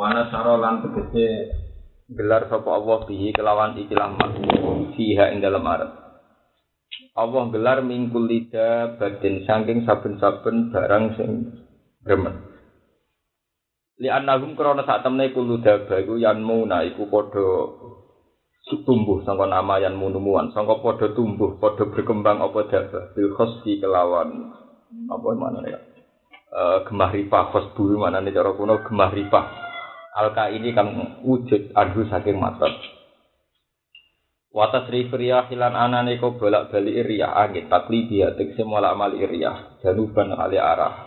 Wana saro lan tegese gelar sapa Allah bihi kelawan ikilah makhluk fiha ing dalam arep. Allah gelar mingkul lida batin saking saben-saben barang sing gremet. Li annahum krana sak temne kulo daba iku yanmuna iku padha tumbuh sangka nama yan munumuan sangka padha tumbuh padha berkembang apa daba bil khosfi kelawan apa mana ya uh, gemah ripah khosbu mana cara kuno gemah ripah alka ini kan wujud adu saking matot Watas rifriyah hilan anane ko bolak balik riyah angin takli dia tegese mola amal riyah januban ali arah.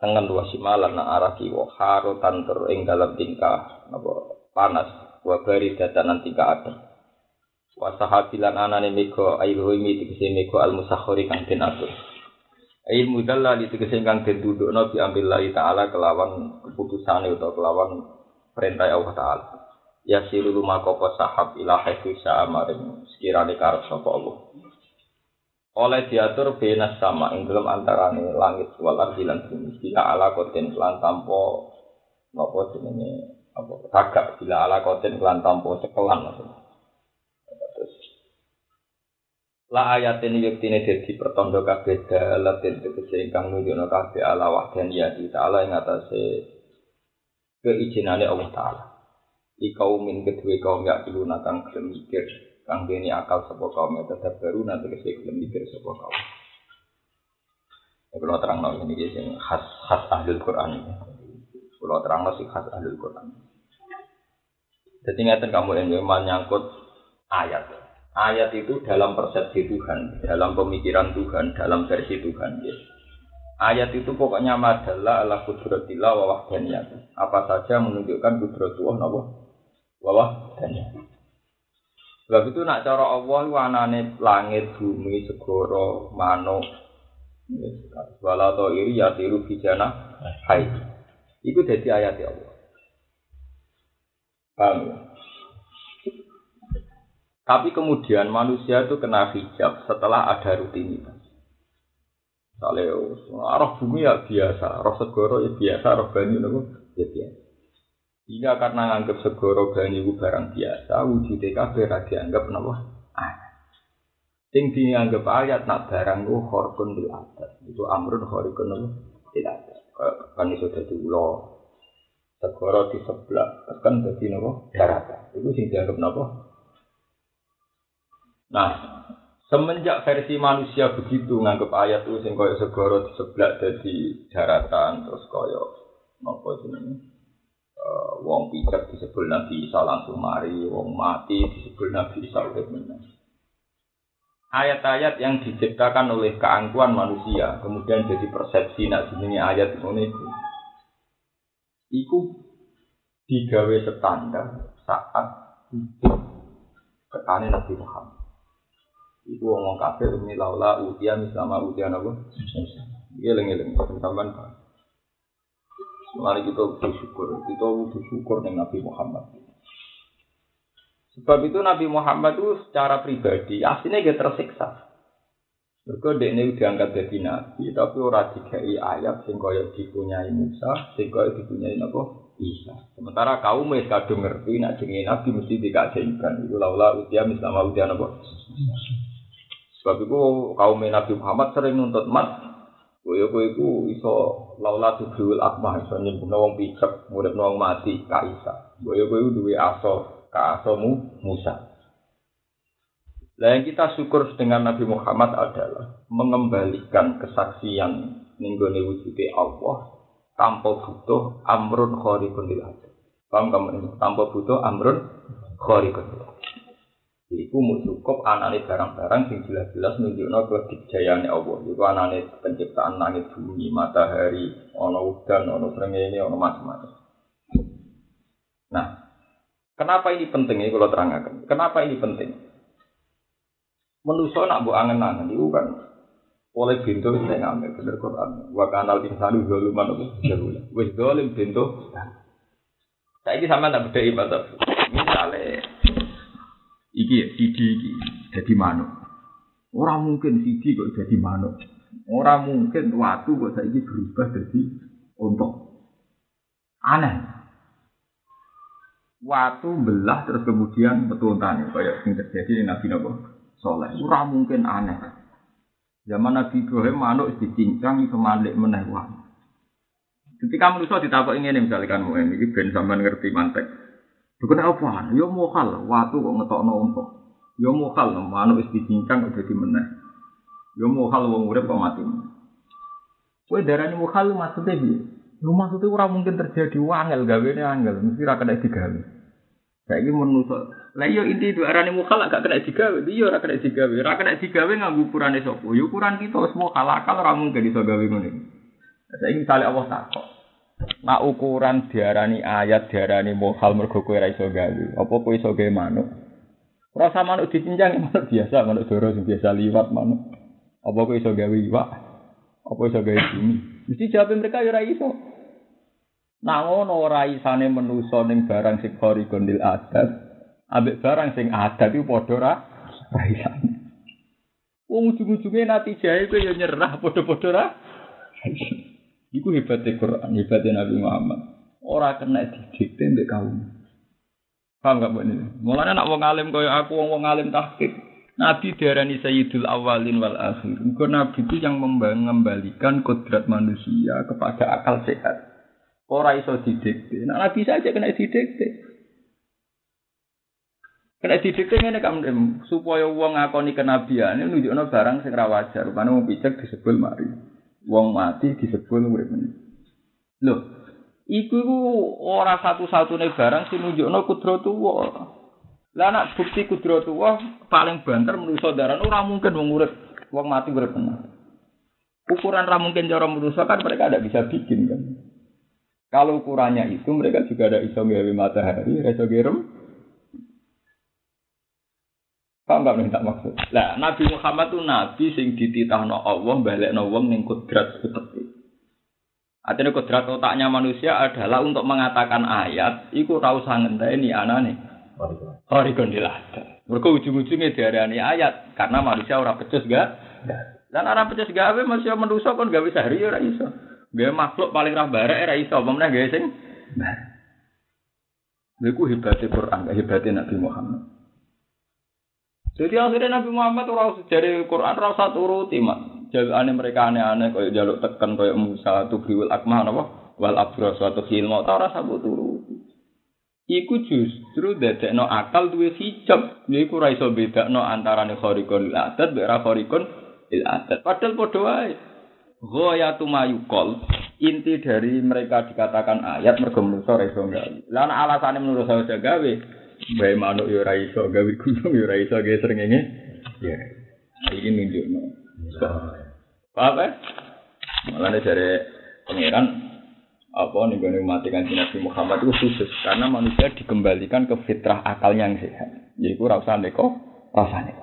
Tengen dua simalan na arah kiwo haro tanter ing dalam tingkah apa panas wa bari datanan tingkah ada wa sahabilan anane mego ailhumi tegese mego al musakhori kang den atur ail mudalla di tegese kang den dudukno bi ambillahi taala kelawan keputusane utawa kelawan perintah Allah taala. Ya siru lumakopo sahab ila haitsu sa'amarin sekirane karep sapa Allah. Oleh diatur benas sama ing dalam antarane langit wal ardi lan bumi. Bila ala koten lan tampo napa jenenge apa tagak. Bila ala koten lan tampo cekelan maksudnya La ayat ini yektine dadi pertondo kabeh dalatin tegese ingkang nunjukno kabeh ala wahdaniyati ta'ala ing atase keijinane Allah taala. Ikaumin kedue kaum ya iluna kang gelem mikir kang dene akal sapa kaum tetap baru nanti kese gelem mikir sapa kaum. Ya kalau terang nol ini sing khas khas ahli Quran. Kalau terang nol khas ahli Quran. Jadi ngeten kamu yang menyangkut ayat. Ayat itu dalam persepsi Tuhan, dalam pemikiran Tuhan, dalam versi Tuhan. Ya. Ayat itu pokoknya madalah ala kudratillah wa wahdaniyah. Apa saja menunjukkan kudratullah nawa wa wahdaniyah. Sebab itu nak cara Allah anane langit, bumi, segoro, manuk, wala to iri ya tiru bijana hai. Itu jadi ayat Allah. Paham ya? Tapi kemudian manusia itu kena hijab setelah ada rutinitas. Misalnya, arah bumi ya biasa, roh segoro ya biasa, roh banyu ya biasa. Iya karena nganggap segoro banyu itu barang biasa, wujud TKB dianggap napa? Ayat. Sing dianggap ayat nak barang itu horkun bil adat. Itu amrun horkun bil adat. Kan iso dadi ulo. Segoro di sebelah, kan dadi napa? Daratan. Itu sing dianggap napa? Nah, semenjak versi manusia begitu nganggap ayat itu sing koyo segoro di sebelah jadi daratan terus koyo napa jenenge? Uh, wong pijak disebut Nabi Isa langsung mari wong mati disebut Nabi Isa urip ayat-ayat yang diciptakan oleh keangkuhan manusia kemudian jadi persepsi nak jenenge ayat itu. Iku digawe standar saat hidup ketane Nabi Muhammad Iku ngomong kafir ini laula utia misalnya utia apa? Iya lengi-lengi sampean Mari kita bersyukur, kita bersyukur dengan Nabi Muhammad. Sebab itu Nabi Muhammad itu secara pribadi aslinya dia tersiksa. Mereka ini diangkat jadi nabi, tapi orang dikai ayat sing kaya dipunyai Musa, sing kaya dipunyai apa? Isa. Sementara kaum wis kadung ngerti nak jenenge nabi mesti dikasihkan. Iku laula utia misalnya utia apa? Sebab itu kaum Nabi Muhammad sering nuntut mat. Kowe kowe iku iso laula tudul akmah iso nyembunyi wong picek, murid wong mati ka Isa. Kowe kowe duwe aso ka asomu Musa. Lah yang kita syukur dengan Nabi Muhammad adalah mengembalikan kesaksian ninggone wujude Allah tanpa butuh amrun khariqun lil Paham kamu Tanpa butuh amrun khariqun lil Iku mau cukup anane barang-barang sing jelas-jelas nunjukno kedikjayaan Allah. Iku anane penciptaan langit bumi, matahari, ono udan, ono srengenge, ono macam-macam. Nah, kenapa ini penting ini kalau terangkan? Kenapa ini penting? Menuso nak bu angen-angen itu kan oleh pintu saya ngambil bener Quran. Wa kanal insanu zaluman apa. Wis zalim pintu. Saya ini sama tak beda ibadah. Misalnya iki ya sidi iki jadi manuk. Orang mungkin sidi kok jadi manuk. Orang mungkin waktu kok saiki berubah jadi untuk aneh. Watu belah terus kemudian betuntan kayak yang terjadi di Nabi Nabi Soleh. Ora mungkin aneh. Zaman Nabi Ibrahim manuk dicincang iso malik meneh. Ketika manusia ditakok ini misalkan mau ini ben sampean ngerti mantek. Bukan apa? Yo mokal, watu kok ngetokno unta. Yo mokal, manuk wis dicincang kok dadi meneh. Yo mokal wong urip kok mati. Kowe darani mokal maksudnya piye? Lu maksudnya ora mungkin terjadi wangel gawene angel, mesti ra kena digawe. Saiki menungso. Lah yo inti itu arane mukal gak kena digawe, iya ora kena digawe. Ora kena digawe nganggo ukurane sapa? Yo ukuran kita wis mukal akal ora mungkin iso gawe ngono. Saiki misale Allah takok. Nak ukuran diarani ayat diarani mukal mergo kowe ora iso gawe. Apa kowe iso gawe manuk? Ora sama manuk dicincang manuk biasa, manuk doro sing biasa liwat manuk. Apa kowe iso gawe iwak? Apa iso gawe bumi? Mesti jawab mereka ya ora iso. Nah ngono ora isane manusa ning barang sing khori gondil adat. Ambek barang sing adat iku padha ora isane. Wong ujung-ujunge natijahe kowe ya nyerah padha-padha ora. Iku hebate Quran, hebate Nabi Muhammad. Ora kena didikte mbek kaum. Paham gak mbok ini? Mulane nak wong alim kaya aku wong wong alim tahqiq. Nabi diarani Sayyidul Awalin wal Akhir. Engko Nabi itu yang mengembalikan kodrat manusia kepada akal sehat. Ora iso didikte. Nah, nabi saja kena didikte. Kena didikte ngene kan supaya wong ngakoni kenabian nunjukno barang sing ra wajar. Rupane wong picek disebul mari. Wong mati disebul urip meneh. Lho, iku iku ora satu-satunya barang sing nunjukno kudratullah. Lah nak bukti kudratullah paling banter manusa daran ora mungkin wong urip, wong mati urip. Ukuran ra mungkin cara kan mereka tidak bisa bikin kan. Kalau ukurannya itu mereka juga ada iso gawe matahari, iso gerem. Kau nggak minta maksud? Lah Nabi Muhammad tuh nabi sing dititahno Allah balekno wong ning kudrat seperti. Artinya kudrat otaknya manusia adalah untuk mengatakan ayat, iku ini anane. Horikon dilada. Mereka ujung-ujungnya diarani ayat karena manusia orang pecus gak. Dan orang pecus gawe manusia kan gak bisa hari ya iso. Gaya makhluk paling rah barek era iso meneh gaya sing. Lha hebate Quran, hebate Nabi Muhammad. Jadi akhirnya Nabi Muhammad ora dari Quran ora usah turuti, Mak. Jalane mereka aneh-aneh koyo jaluk tekan koyo Musa tubriul akmah napa? Wal abra suatu khilma ta ora sabut turuti. Iku justru dadekno akal duwe hijab. Iku ora iso bedakno antarané khariqul adat mek ora khariqul adat. Padahal padha wae. Ghayatu mayukol inti dari mereka dikatakan ayat mergo manusa ora iso gawe. Lah alasane menurut saya gawe. Bae manuk yo ora iso gawe gunung yo ora iso gawe srengenge. Ya. Iki nunjukno. Paham ya? Malah dari pangeran apa nih gue mati kan Nabi Muhammad itu khusus karena manusia dikembalikan ke fitrah akalnya yang sehat. Jadi gue rasa neko rasanya.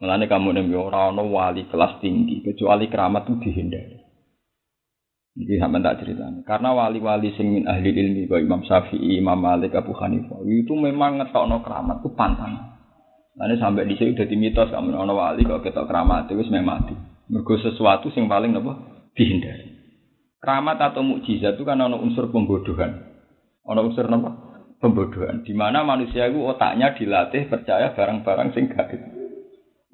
Mulane kamu ning ora ana wali kelas tinggi kecuali keramat itu dihindari. Jadi sampai tak cerita. Karena wali-wali sing min ahli ilmi kayak Imam Syafi'i, Imam Malik, Abu Hanifah itu memang ngetokno keramat itu pantang. Lalu sampai di sini udah dimitos kamu ana wali kok ketok keramat itu memang mati. Mergo sesuatu sing paling apa dihindari. Keramat atau mukjizat itu kan ana unsur pembodohan. Ana unsur apa? Pembodohan. Di mana manusia itu otaknya dilatih percaya barang-barang sing gaib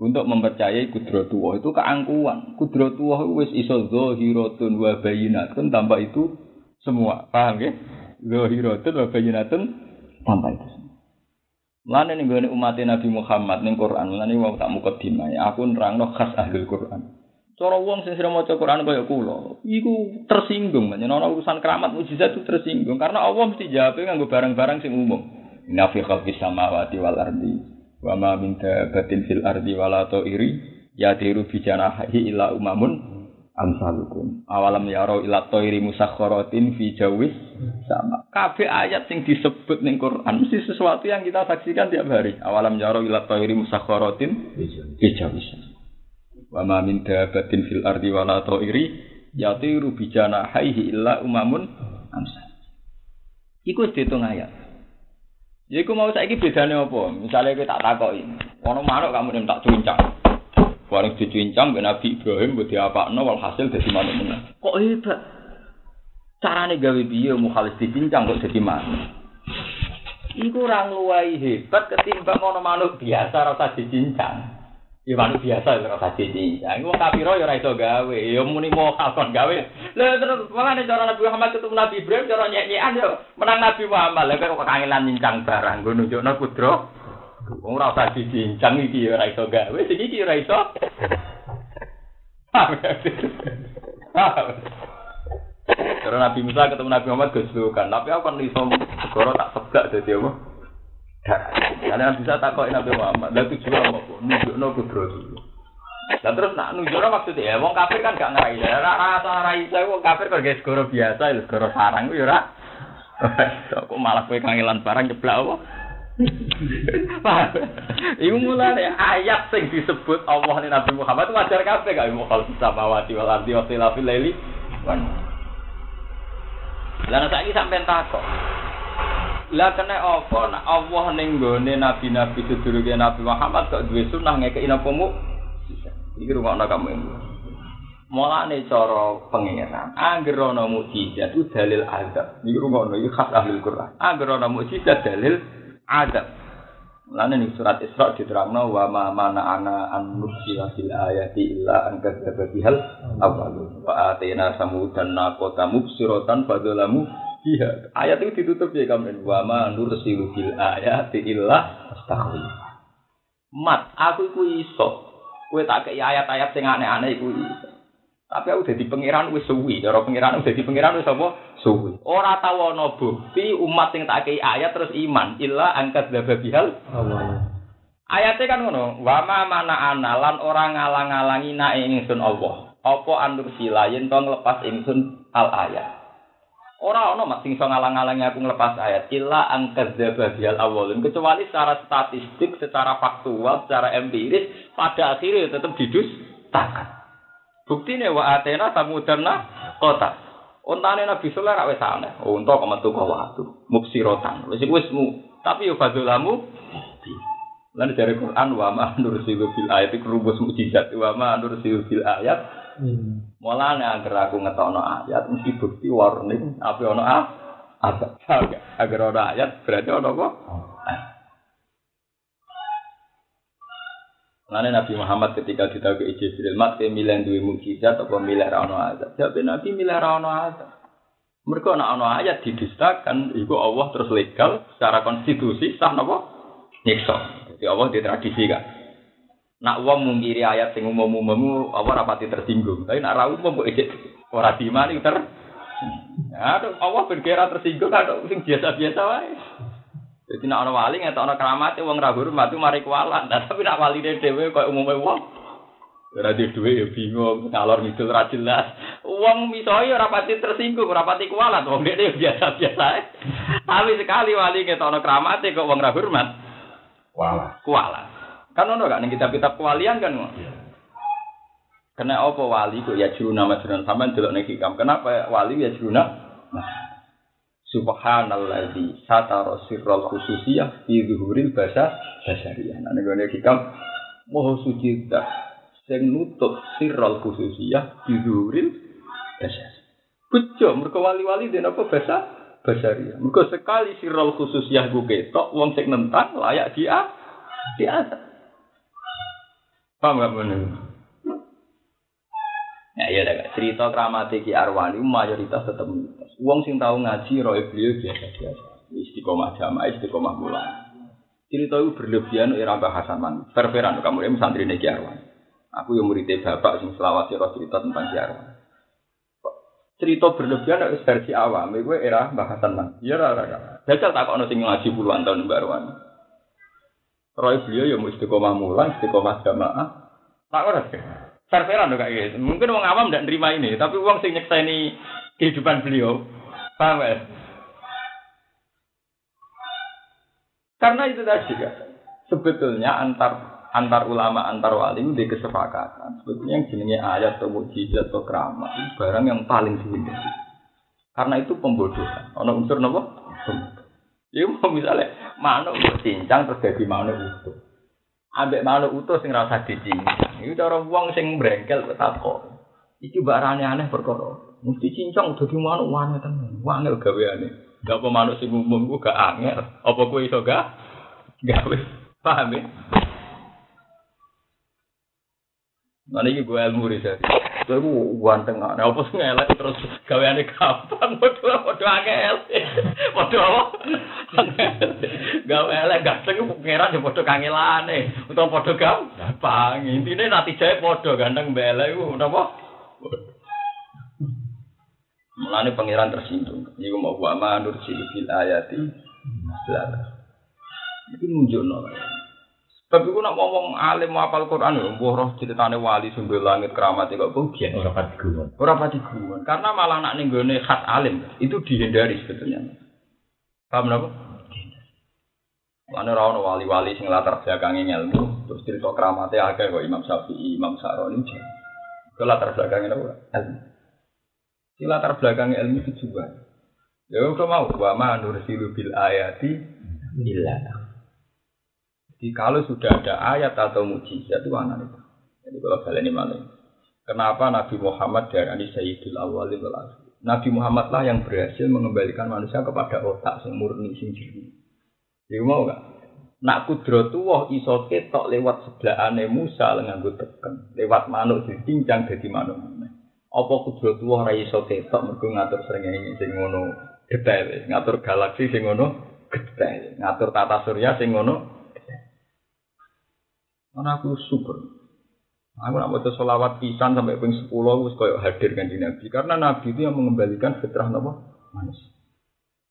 untuk mempercayai kudratullah itu keangkuhan. Kudratullah wis iso zahiratun wa bayinatun tanpa itu semua. Paham ya? Zahiratun wa bayinatun tanpa itu semua. Ning gone umat Nabi Muhammad ning Quran, mulane wong tak mukadimah aku nerangno khas ahli Quran. Cara wong sing sering maca Quran kaya kula, iku tersinggung, men ana urusan keramat mujizat itu tersinggung karena Allah mesti jawab nganggo barang-barang sing umum. Inna fi khalqis samawati wal Wa ma min dabatin fil ardi wala iri ya diru bi janahi ila umamun amsalukum. Awalam yaro ila toiri musakharatin fi jawis sama. Kabeh ayat sing disebut ning Quran mesti sesuatu yang kita saksikan tiap hari. Awalam yaro ila toiri musakharatin fi jawis. Wa ma min dabatin fil ardi wala iri ya diru bi janahi ila umamun amsal. Iku dihitung ayat. Ya iku mau saiki bedane apa? Misale kowe tak takoki, ono manuk kamu ning tak cuncang. Bareng dicuncang ben Nabi Ibrahim mbok diapakno walhasil dadi manuk meneh. Kok hebat? Carane gawe piye mukhalif dicincang kok dadi manuk. Iku ora ngluwahi hebat ketimbang ana manuk biasa rasa dicincang. Ya manuk biasa ora rasa dicincang. Wong kafir ya ora iso gawe, ya muni mokal kon gawe. Lah terus malah nek cara Nabi Muhammad ketemu Nabi Ibrahim cara nyek-nyekan yo menang Nabi Muhammad. Lah kok kangelan cincang barang nggo nunjukno kudro. Wong ora usah dicincang iki ya ora iso gawe, sing iki ora iso. Karena Nabi Musa ketemu Nabi Muhammad goslukan, tapi aku kan iso segoro tak sebak dadi apa? Karena Nabi Musa takoki Nabi Muhammad, lha tujuan apa? Nunjukno dulu. Lah terus nak nunjukno maksudnya ya wong kafir kan gak ngerai. Ora rasa ngerai saya wong kafir kok guys segoro biasa, ya segoro sarang ku ya ora. Kok malah kowe kangelan barang jeblak apa? Iku mulane ayat sing disebut Allah ning Nabi Muhammad itu wajar kabeh gak mau kalau samawati wal ardi wa tilafil laili. Lah saiki sampean takok. Lah kena apa nak Allah ning gone nabi-nabi sedurunge Nabi Muhammad kok duwe sunah ngekeki napa mu? Iki rungokno kamu ini. Mulane cara pangeran, angger ana mukjizat itu dalil azab. Iki rungokno iki khas ahli Quran. Angger ana mukjizat dalil azab. Mulane ning surat Isra diterangno wa ma mana ana an nursila fil ayati illa an kadzdzaba bihal awwal. Fa atina samudan naqata mubsiratan fadzalamu biha. Ayat itu ditutup ya kamen wa ma nursilu fil ayati illa astaghfir. Mat, aku iku iso. Kowe tak kei ayat-ayat sing aneh-aneh iku iso. Tapi aku dadi pangeran wis suwi, cara pangeran dadi pangeran wis apa? Suwi. Ora tau ana bukti umat sing tak kei ayat terus iman illa angkat dzababihal Allah. Ayatnya kan ngono, wa ma mana analan orang ngalang-alangi na ingsun Allah. Apa andur sila yen to nglepas ingsun al ayat. Ora ono mak sing ngalang-alangi aku nglepas ayat illa angkat dzababihal awalun kecuali secara statistik, secara faktual, secara empiris pada akhirnya tetap didustakan. Buktine wa atena samudarna kota. Ontane Nabi Sulaiman rak wis aneh. Unta kok metu kok watu. Mubsirotan. Wis. Tapi yo fadzulamu. Lan dari Quran wa ma nursilu bil ayat rumus mukjizat wa ma nursilu bil ayat. Mulane agar aku ngetokno ayat mesti bukti warning apa ono. Apa? Agar ono ayat berarti ono apa? Lalu Nabi Muhammad ketika ditahu Jibril, mat ke milih duwe mukjizat apa milih ra ono ayat? Jawab Nabi milih ra ayat. Mereka ana ono ayat didustakan, iku Allah terus legal secara konstitusi sah napa? Nyiksa. Jadi Allah di tradisi kan. Nak wong mungkiri ayat sing umum-umum apa rapati tersinggung. Tapi nak ra umum kok ijek ora dimani ter. Ya, Allah berkira tersinggung ada sing biasa-biasa wae. Jadi nak ana wali ana keramat wong ra hormat mari kualat. Nah, tapi nak wali dhewe koyo umume wong ora di ya bingung, ngalor ngidul ra jelas. Wong miso ya ora pati tersinggung, ora pati kualat, wong dhewe biasa-biasa. Tapi sekali wali ngetok ana keramat kok wong ra hormat. Wala. Kualat. Kan ono gak ning kitab-kitab kewalian kan. Kena apa wali kok ya juru nama juru sampean delok ning hikam. Kenapa wali ya juru Nah, Subhanalladzi satara sirral khususiyah fi zuhuril basa basariyah. Nah nek ngene hikam moho suci ta sing nutup sirral khususiyah fi zuhuril basar. Bejo mergo wali-wali den apa basa basariyah. Mergo sekali sirral khususiyah ku ketok wong sing nentang layak dia di atas. Paham gak bener? Ya iya dah cerita kramate Ki Arwani mayoritas tetap mitos. Wong sing tahu ngaji roe beliau biasa-biasa. Istiqomah jamaah, istiqomah bulan. Cerita itu berlebihan era bahasan man. Ververan kamu ini santri Ki Arwani. Aku yang muridnya bapak sing selawat roh cerita tentang Ki Arwani. Cerita berlebihan itu versi awam. Itu era bahasan man. Iya lah, lah. Jajal tak kok sing ngaji puluhan tahun Mbak Arwani. Roy beliau ya mau istiqomah mulan, istiqomah jamaah. Tak ora sih. Fair-fairan kayak gitu. Mungkin orang awam tidak nerima ini, tapi uang sing nyekseni kehidupan beliau. Paham ya? Karena itu tadi kan. Sebetulnya antar antar ulama antar wali itu kesepakatan. Sebetulnya yang jenenge ayat atau mujizat atau keramat itu barang yang paling dihindari. Karena itu pembodohan. Ono unsur nopo? Ya mau misalnya manuk cincang terus jadi manuk utuh. Ambek manuk utuh sing rasa dicincang. Itu cara wong sing brengkel kok tako. Iki barane aneh perkara. Mesti cincong dadi manuk wangi tenan. Wangel gaweane. Gak apa manuk sing umum ku gak angel. Apa kowe iso gak gawe? Paham ya? Mana iki gue ilmu riset. Kowe ku ganteng ana apa sing elek terus gaweane gampang padha padha angel. Padha apa? Gawe elek ganteng ku pengeran ya padha kangelane. Utawa padha gampang. Intine natijae padha ganteng mbek elek ku napa? Mulane pangeran tersinggung. Iku mau wa manur bil ayati. Lah. Iki nunjukno. Tapi ku nak ngomong alim hafal Quran ya, mbuh roh ceritane wali sumber langit keramat kok bagian. Ora pati guyon. Ora pati guyon. Karena malah nak ning gone khas alim itu dihindari sebetulnya. Paham napa? Mana ora ono wali-wali sing latar belakange ilmu, terus cerita keramate akeh kok Imam Syafi'i, Imam Sa'roni. Ke latar belakangnya apa? Ilmu. Si latar belakangnya ilmu itu juga. Ya kok mau wa ma nursilu bil ayati illa jadi kalau sudah ada ayat atau mujizat itu anak itu. Jadi kalau kalian ini. Kenapa Nabi Muhammad dari Sayyidul Awwalin wal? Nabi Muhammad lah yang berhasil mengembalikan manusia kepada otak yang murni jernih. Jadi mau gak? Nak kudrotuwah iso ketok lewat sebelahane Musa nganggo teken, lewat manuk dicincang dadi manuk. Apa kudrotuwah ora iso ketok mergo ngatur srengenge sing ngono detail, ngatur galaksi sing ngono detail, ngatur tata surya sing karena aku syukur. Aku nak baca sholawat pisan sampai ping sepuluh, aku koyok hadir kan di Nabi. Karena Nabi itu yang mengembalikan fitrah apa? Manusia.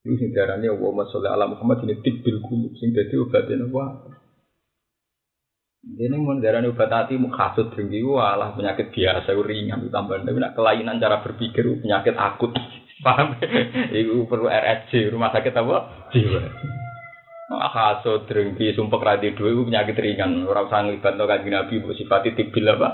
Itu sing darahnya Allahumma sholli ala Muhammad ini tibbil kulub. Sing jadi obatnya apa? Ini mau darahnya obat hati mukhasut tinggi, walah penyakit biasa, ringan, tambah. Tapi nak kelainan cara berpikir, penyakit akut. Paham? Iku perlu RSC, rumah sakit apa? Jiwa. Haso drengki sumpek radi dua itu penyakit ringan. Orang usah ngelibat no kanji Nabi bu sifati tibil apa?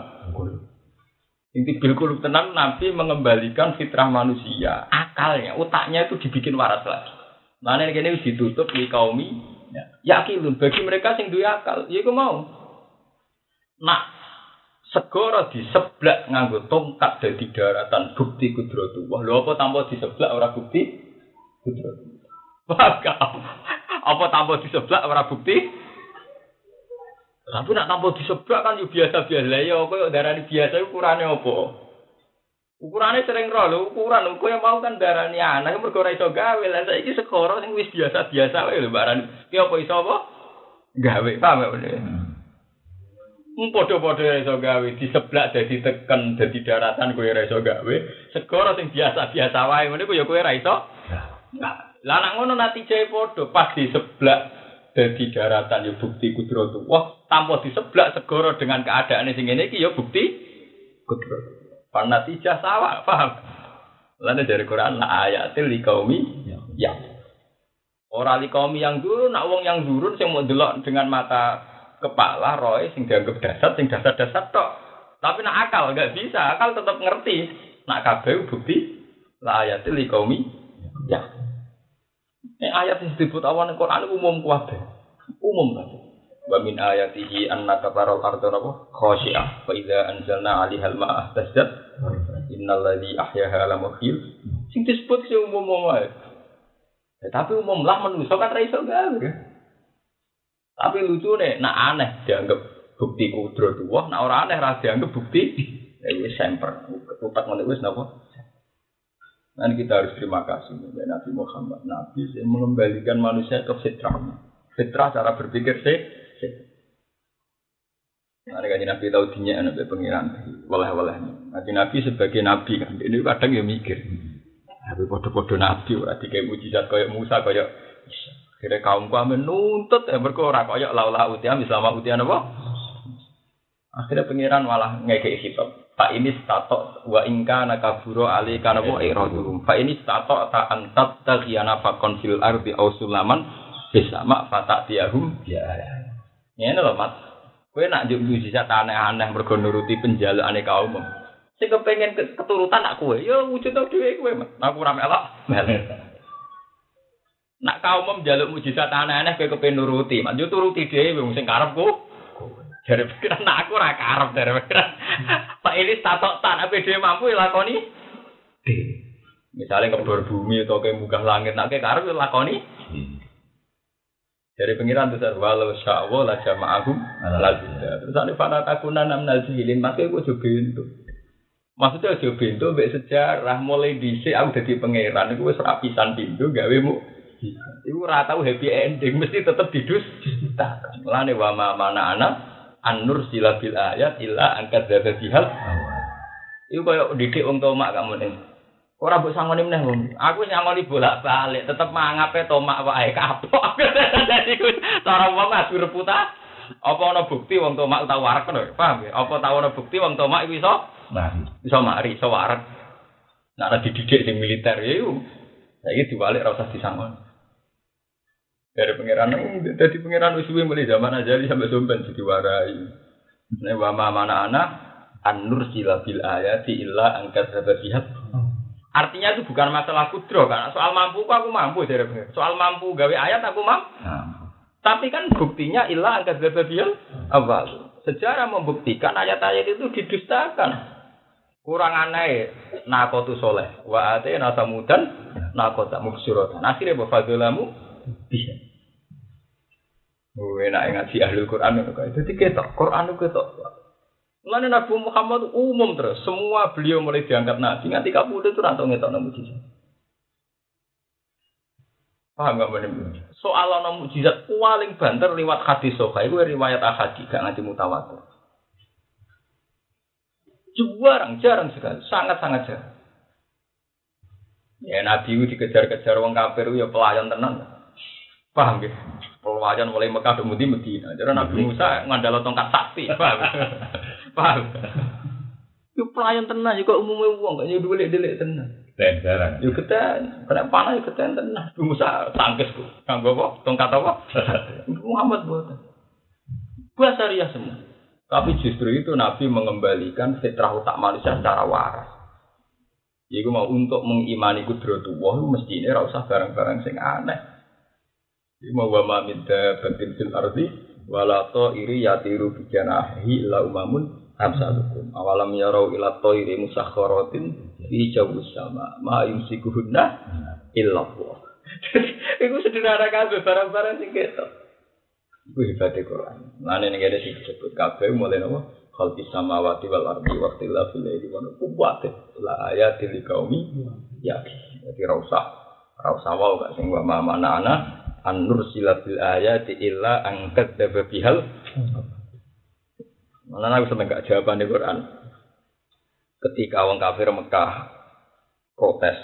Ini tibil kulub tenang Nabi mengembalikan fitrah manusia. Akalnya, otaknya itu dibikin waras lagi. Mana ini kini ditutup di kaumi. Ya, yakin bagi mereka sing duwe akal, ya aku mau. Nak segoro di sebelah nganggo tongkat dari daratan bukti kudrotu. Wah, lo apa tanpa di sebelah orang bukti kudrotu. Wah, apa tanpa di sebelah ora bukti? Tapi nak tanpa di sebelah kan yo biasa-biasa lah ya kok darani biasa ukurannya apa? Ukurannya sering roh lho, ukuran kok yang mau kan darani anak mergo ora iso gawe lah saiki sekoro sing wis biasa-biasa wae lho barani. Ki apa iso apa? Gawe, paham ya? Hmm, padha-padha iso gawe di sebelah dadi teken dadi daratan kowe ora iso gawe. Segoro sing biasa-biasa wae ngene ku ya kowe ora iso. Nah, lah nak ngono natijae padha pas di sebelah dadi daratan ya bukti kudrotu. Wah, tanpa sebelah segoro dengan keadaan sing ngene iki ya bukti kudrotu. Panatijah sawa, paham? Lalu dari Quran la ayatil liqaumi ya. Ora liqaumi yang dulu, nak wong yang durun sing mau delok dengan mata kepala roy sing dianggap dasar sing dasar-dasar tok. Tapi nak akal nggak bisa, akal tetap ngerti. Nak kabeh bukti la ayatil ya. Ini ayat yang disebut awan Quran umum kuabe, umum kan. Wa min ayatihi annaka taral arda napa khashi'ah fa idza anzalna 'alaiha al-ma'a tasjad innal ladzi ahyaha la muhyil sing disebut sing umum wae. Ya, tapi umum lah manusia kan ra iso gawe. Tapi lucu nih, nak aneh dianggap bukti kudrat wah, nak ora aneh ra dianggap bukti ya wis semper. Utak ngono wis napa? Dan kita harus terima kasih kepada Nabi Muhammad, Nabi yang mengembalikan manusia ke fitrahnya. Fitrah cara berpikir sih. Nah, kan Nabi tahu dinya Nabi pengiran, walah Nabi Nabi sebagai Nabi kan, ini kadang ya mikir. Tapi podo-podo Nabi, berarti kayak mujizat kayak Musa kayak Kira kaum kami menuntut yang berkora kayak laulah utiam Islam utian apa? Akhirnya pengiran malah ngekei hitam. Pak ini stato wa ingka nakaburo ali kana wa iradum. Pak ini stato ta antat taghiyana fakon fil ardi au sulaman bisama fata tiahum ya. Ngene lho Mas. Kowe nak njuk mujizat aneh-aneh mergo nuruti penjalukane kaum. Sing kepengen keturutan nak kowe, ya wujud dhewe kowe, Mas. Aku ora melok. Nak kaum njaluk mujizat aneh-aneh kowe kepengen nuruti. Yo turuti dhewe wong sing karepku. Dari pikiran, nah aku ora karep dari pikiran. Pak ini statok tan, apa dia mampu lakoni? Misalnya kebor bumi atau kayak munggah langit, nak kayak karep ya lakoni. Dari pengiran tuh walau sya'wa la jama'ahum la bida. Terus ada fana takunan nam nazilin, makanya gue coba itu. Maksudnya coba itu, mbak sejarah mulai dhisik aku jadi pangeran, gue serapisan pintu gawe mu. Iku ora tau happy ending, mesti tetep didus. Mulane wa ma mana anak an-nur sila bil ayat illa angkat dzata bihal. Iku koyo didik wong tomak kamu ning. Ora mbok sangoni meneh wong. Aku nyangoni bolak-balik, tetep mangape tomak wae kapok. Dadi ku cara wong adu reputa. Apa ana bukti wong tomak tau warak lho, paham ya? Apa tau ana bukti wong tomak iku iso Mari. iso mari, iso warak. Nek ana dididik sing militer ya iku. Saiki diwalik ora usah disangoni. Dari pangeran, dari pangeran usuwi mulai zaman ajali sampai sompen jadi warai. Nek wa ma mana anak an-nur sila bil ayati illa angkat sababiyat. Artinya itu bukan masalah kudro kan. Soal mampu kok aku mampu dari pangeran. Soal mampu gawe ayat aku mampu. Nah, Tapi kan buktinya illa angkat sababiyat awal. Sejarah membuktikan ayat-ayat itu didustakan. Kurang aneh nakotu soleh. Wa ate nasamudan nakota mubsyiratan. Akhirnya bafadulamu bisa. Oh, enak ngaji ahli Quran itu kayak itu ketok Quran itu ketok. Nabi Muhammad umum terus, semua beliau mulai diangkat nabi nganti kabudut itu rantau ngetok nang mujizat. Paham gak bener? Soal ana mujizat paling banter lewat hadis sahih iku riwayat ahadi gak nganti mutawatir. Jarang, jarang sekali, sangat-sangat jarang. Ya Nabi itu dikejar-kejar wong kafir ya pelayan tenan. Paham ya? Pelayan mulai Mekah ke Medina. Jadi Nabi Musa ngandalo tongkat sakti, paham? paham? Itu pelayan tenan juga umumnya uang, gak nyuduh delik tenan. dan jarang. Yo keten, kena panah yo keten tenan. Nabi Musa tangkis ku. Kanggo apa? Tongkat apa? Muhammad buatan. Bahasa ria semua. Tapi justru itu Nabi mengembalikan fitrah utak manusia secara waras. Iku mau untuk mengimani kudratullah mesti ini ora usah barang-barang sing aneh. Iku mau wa ma min dabbatin fil ardi wala iri yatiru bi janahi illa umamun amsalukum. Awalam yarau ila thairi musakhkharatin fi jawus sama ma yumsikuhunna illa Allah. Iku sederhana kabeh barang-barang sing ketok. Iku hebatnya Quran. Mana nih ada sih disebut kabeh mulai nopo khalqis samawati wal ardi wa ikhtilafil laili wan kuwat la ayatil liqaumi ya. Jadi ra usah ra usah wae gak sing wa ma mana ana an nursilatil ayati illa an kadzdzaba bihal. Malah aku seneng gak jawaban di Quran. Ketika wong kafir Mekah protes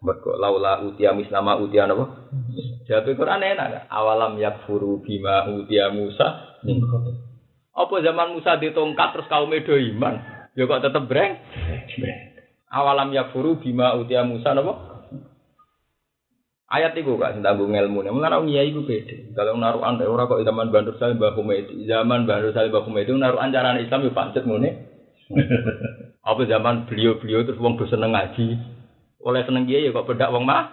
Mergo laula utia mislama utia napa? Jawab Quran enak gak? Awalam yakfuru bima utia Musa. Apa zaman Musa ditongkat terus kaum edo iman? Ya kok tetep breng? Awalam yakfuru bima utia Musa napa? Ayat itu gak tanggung ilmu nih. Mengenai kiai itu beda. Kalau naruhan ora kok zaman Bandur Salim Mbah Humaydi. Zaman Bandur Salim Mbah Humaydi naruhan cara Islam itu pancet ngene. Apa zaman beliau-beliau terus wong do seneng ngaji. Oleh seneng kiai ya kok bedak wong mah.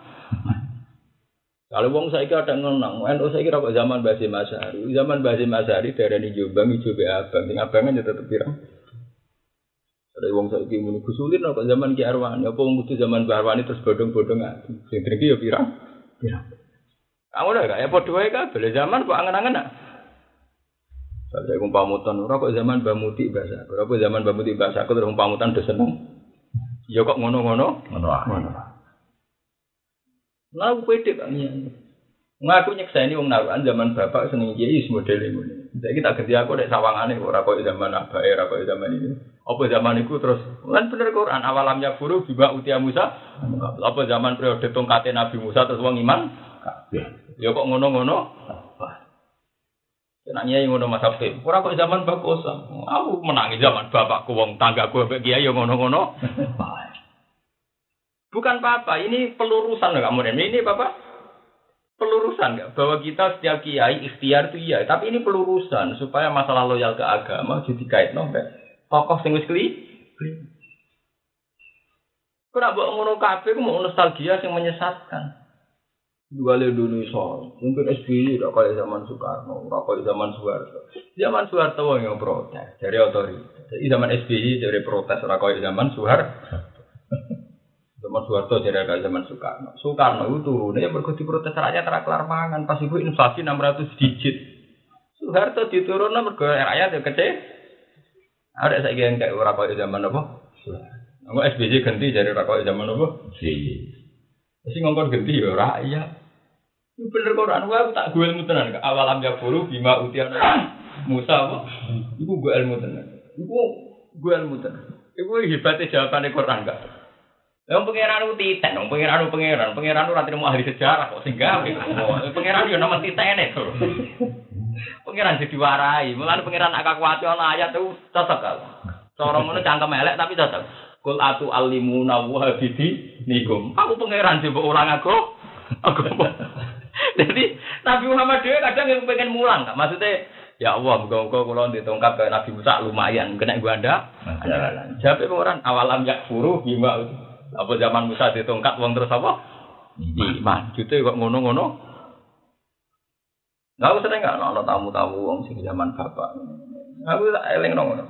Kalau wong saiki ada ngenang, NU saiki kok zaman Basim Asyari. Zaman Basim Asyari darani Jombang ijo be abang, sing abangan ya tetep pirang. Ada wong saiki muni gusulin kok zaman Ki Arwani, apa wong kudu zaman Mbah Arwani terus bodong-bodong ngaji. Sing driki ya pirang? Pirang. Kamu udah gak ya padha wae kabeh zaman kok angen-angen nak. Saya kok pamutan ora kok zaman Mbah Muti bahasa. Ora kok zaman Mbah Muti bahasa aku terus pamutan do seneng. Ya kok ngono-ngono? Ngono ae. Lah pede Nyai. Ngaku nyekseni wong naruhan zaman bapak seneng kiai model ngene. Saiki tak ganti aku nek sawangane ora koyo zaman abake ora koyo zaman ini. Apa zaman iku terus lan bener Quran awalam ya guru biba utia Musa. Apa zaman periode tongkate Nabi Musa terus wong iman? Ya kok ngono-ngono? Nak nyai ngono Mas Afif. Ora kok zaman Kosa. Aku menangi zaman bapakku wong tanggaku mbek kiai ya ngono-ngono. Bukan apa-apa, ini pelurusan loh kamu Ini Bapak pelurusan nggak bahwa kita setiap kiai ikhtiar itu iya, tapi ini pelurusan supaya masalah loyal ke agama jadi kait nombek tokoh sing wis kli. Kau buat ngono kafe, mau nostalgia yang menyesatkan. Dua le dulu soal, mungkin SBY udah kayak zaman Soekarno, udah kayak zaman Soeharto. Zaman Soeharto yang protes dari otoritas. Zaman SBY dari protes, udah kayak zaman Soeharto. Zaman Soeharto jadi agak zaman Soekarno. Soekarno itu turunnya mergo diprotes rakyat ra kelar mangan pas ibu inflasi 600 digit. Soeharto diturunnya mergo rakyat yang kecil. Ada saya yang kayak ora koyo zaman apa? Enggak SBY ganti jadi ora koyo zaman apa? Si. Mesti ngongkon ganti ya rakyat. Bener Quran gua tak gue ilmu tenan ke awal ambil buru bima utiana Musa apa? Iku gue ilmu tenan. Iku gue ilmu tenan. Iku hebatnya jawabannya Quran gak? Yang pangeran itu titen, yang pangeran itu pangeran, pangeran itu nanti mau ahli sejarah kok sehingga pangeran itu nama titen itu. Pangeran jadi warai, mulai pangeran agak kuat ayat itu cocok kalau. Cara mana cangkem elek tapi cocok. Kul atu alimuna wa bidi nikum. Aku pangeran coba ulang aku. Aku. Jadi Nabi Muhammad dia kadang yang pengen mulang, maksudnya Ya Allah, muka-muka kalau ditongkap ke Nabi Musa lumayan, kena gua ada. Jawabnya orang awalam yak furu bima apa zaman Musa ditongkat wong terus apa? Iman. Jute kok ngono-ngono. Nggak aku sering nggak ono tamu-tamu wong sing zaman bapak. Aku tak eling ngono.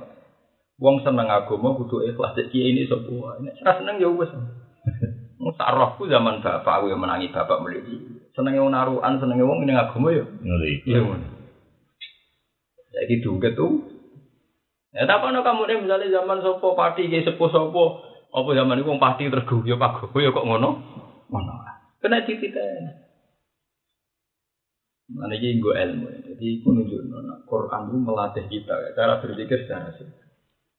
Wong seneng agama kudu ikhlas kiai ini sapa. Nek ora seneng ya wis. Wong sarrohku zaman bapak aku yang menangi bapak mligi. Senenge wong narukan, senenge wong ning agama ya. Iya ngono. Saiki duket tuh. Ya tak ono kamu misalnya zaman sopo pati kayak sepuh sopo apa zaman itu pati terus guyu pak guyu kok ngono? Ngono. Kena tititen. Mana ini gue ilmu, jadi itu nunjuk nona Quran itu melatih kita ya, cara berpikir secara sih.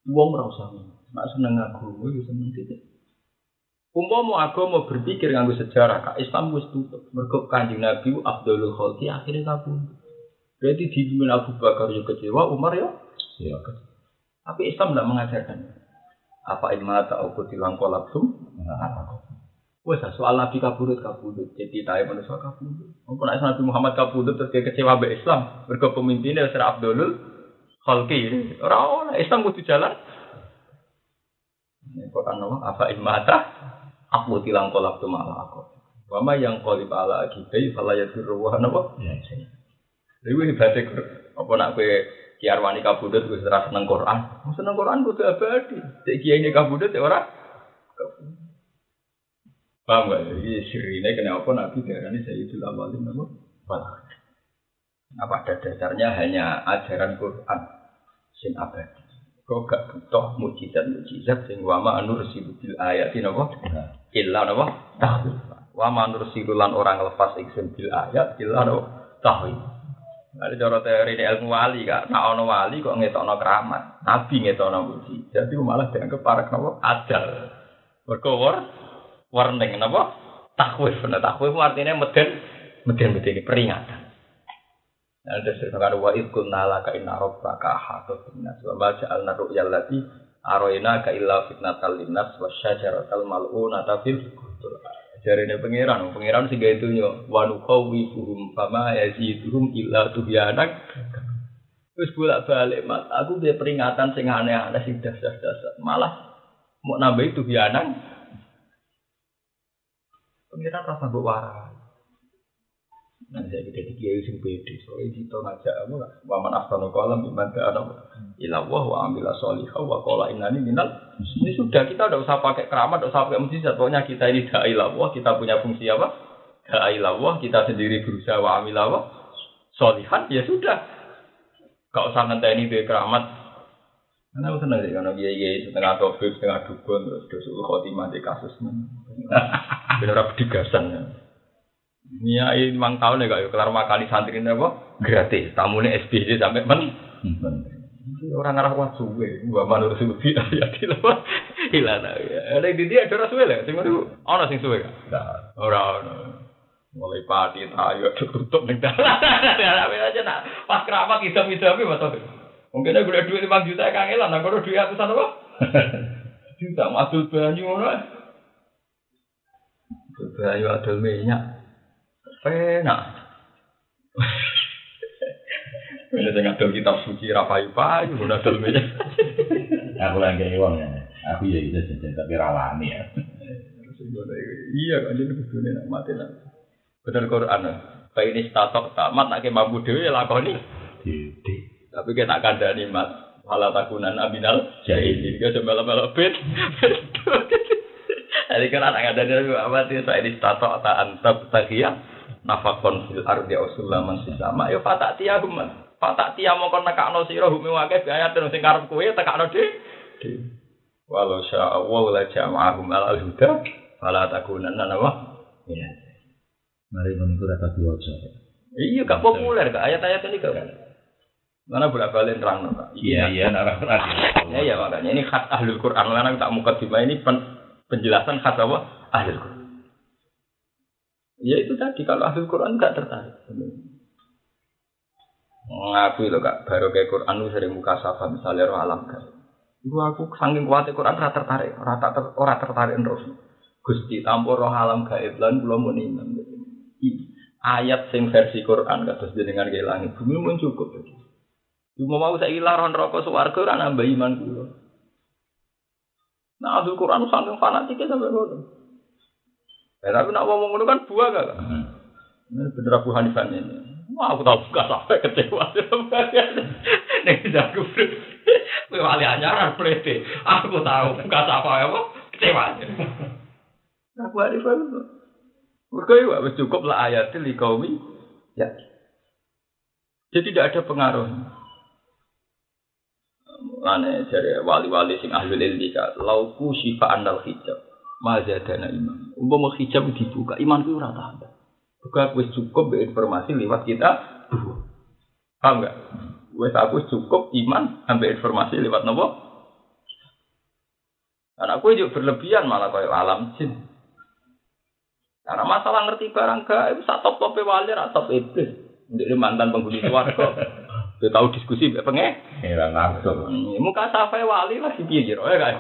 Wong rasa nak seneng aku, gue seneng titik. Umpama agama berpikir nganggo sejarah, kak Islam wis tutup. Mergo kanjeng Nabi Abdul Khalki akhirnya kabur. Berarti dibimbing Abu Bakar juga kecewa, Umar ya Iya. tapi Islam tidak mengajarkan. Apa imma ta'u kutilang kolapsum? Wes soal Nabi kabudut kabudut. Jadi tahu manusia kabudut. Apa nek Nabi Muhammad kabudut terus dia kecewa be Islam. Mergo pemimpinnya Sir Abdul Khalqi. Ora ora Islam kudu jalan. Kok kan apa imma ta? Aku tilang kolapsum ala aku. Wama yang kolip ala akibai fala yadurru wa napa? Iya, iya. Iku hebate apa nak kowe Ki Arwani kabudut wis ora seneng Quran. Seneng Quran kudu abadi. Cek kiai ini kabudut ya ora. Paham gak? Jadi sirine kenapa Nabi darani Sayyidul Awalin apa? Wal Akhirin. Apa ada dasarnya hanya ajaran Quran sing abadi. Kok gak butuh mujizat-mujizat sing wa ma nursilu bil ayatin apa? Illa apa? Tahwil. Wa ma nursilu lan orang lepas iksun bil ayat illa apa? Tahwil. Ada cara teori ilmu wali kak, nak ono wali kok ngetokno keramat, nabi ngetokno mujizat, jadi malah dianggap para kenapa? Adal, berkowar, warning kenapa? Takwif, nah takwif artinya meden, meden meden peringatan. Nah, ada sekarang wa ikul nala ka inna rabbaka ahata binnas wa ma ja'alna ru'yal lati aroina ka illa fitnatal linnas wa syajaratal mal'unata fil qur'an. Jarine pangeran, pangeran sing gawe donya wa nuqawwifuhum fama yaziduhum illa tuhyanak. Terus bolak-balik mas, aku dia peringatan sing aneh-aneh sing dasar-dasar. Malah mau nambah itu bianang. Pangeran rasa mbok. Nah, saya kita di kiai sing pede, soalnya kita ngajak apa lah, waman asal kolam iman ke anak ilawah wa amila solihah wa kola inani minal. Ini sudah kita udah usah pakai keramat, udah usah pakai mujizat. Pokoknya kita ini da'i lawah, kita punya fungsi apa? Da'i lawah, kita sendiri berusaha wa apa? Solihan, ya sudah. Gak usah ini keramat. Karena aku senang sih, karena kiai setengah topik, setengah dukun, terus dosul khotimah di kasus. Bener-bener digasan ya. Nia ini memang tahun ya kak, kelar makali santri ini apa? Gratis, tamunya SBY sampai men. Orang ngarah wah suwe, gua manur suwe ya di lepas hilang ya. Ada di dia ada suwe lah, sing itu ono sing suwe kan? Orang. Mulai padi tayo tutup ning dalan. aja nak pas keramat kita-kita betul. Mungkin aku udah duit lima juta kangelan, aku udah duit ratusan apa? Juta madul banyu ngono. Banyu adol minyak. Penak. Ini sing adol kitab suci ra payu-payu ngono adol minyak. Aku lagi uang ya. Aku ya gitu saja, tapi rawani ya. Iya kan jadi kudune nak mati lah. Bener Quran. Fa ini statok tamat nak mampu dhewe ya lakoni. Tapi kita tak kandani mas. Wala takunan abinal jahilin. Dia coba melo bet. Jadi kan anak ada dari sih saya di tato tak antab takia nafakon fil ardi ausulaman sisama yo fatak tia human fatak tia mau kon nekakno sira humi wake biaya terus sing karep kowe tekakno de walau sya Allah la jama'ahum al huda fala takunanna nawa ya Mari meniku rata diwaca. iya gak populer kak ayat-ayat ini gak mana bolak balik terang Kak. Iya iya nak rata. Ya ya makanya ini khas ahlul Quran. Karena tak muka ini pen- penjelasan khas apa? Ahlul Quran. Ya itu tadi kalau ahlul Quran nggak tertarik. Ngakui loh kak, baru kayak Quran lu sering muka safa misalnya roh alam kan. Iku aku saking kuatnya Quran rata tertarik, rata ter, ora tertarik terus. Gusti tampur roh alam gaib lan kula mun iman. I- Ayat sing versi Quran kados ke langit bumi mun cukup. Cuma mau saya laron rokok suwargo ora nambah iman. Nah, Abdul Quran saking fanatiknya sampai ngono. Ya, tapi nak ngomong ngono kan buah? Kak? Ini bener Abu Hanifah ini. Wah, aku tahu buka sampai kecewa. Nih, bro. Kowe wali anyaran plete. Aku tahu buka sampai apa? Kecewa. Abu Hanifah itu. Mereka itu wis cukup lah ayatil li kaumi. Ya. Jadi tidak ada pengaruh. Lane dari wali-wali sing ahli ilmi ka lauku syifa andal hijab. Mazadana iman. Umpama hijab dibuka, imanku ora tambah. Buka wis cukup be informasi lewat kita. Paham enggak? Wis aku cukup iman ambil informasi lewat nopo? Karena aku juga berlebihan malah kayak alam jin. Karena masalah ngerti barang gaib, sak top tope wali, top iblis. Jadi mantan penghuni suarga. Dia tahu diskusi, pengen. Kira langsung. Hmm, muka safai wali lagi piye kira ya kan?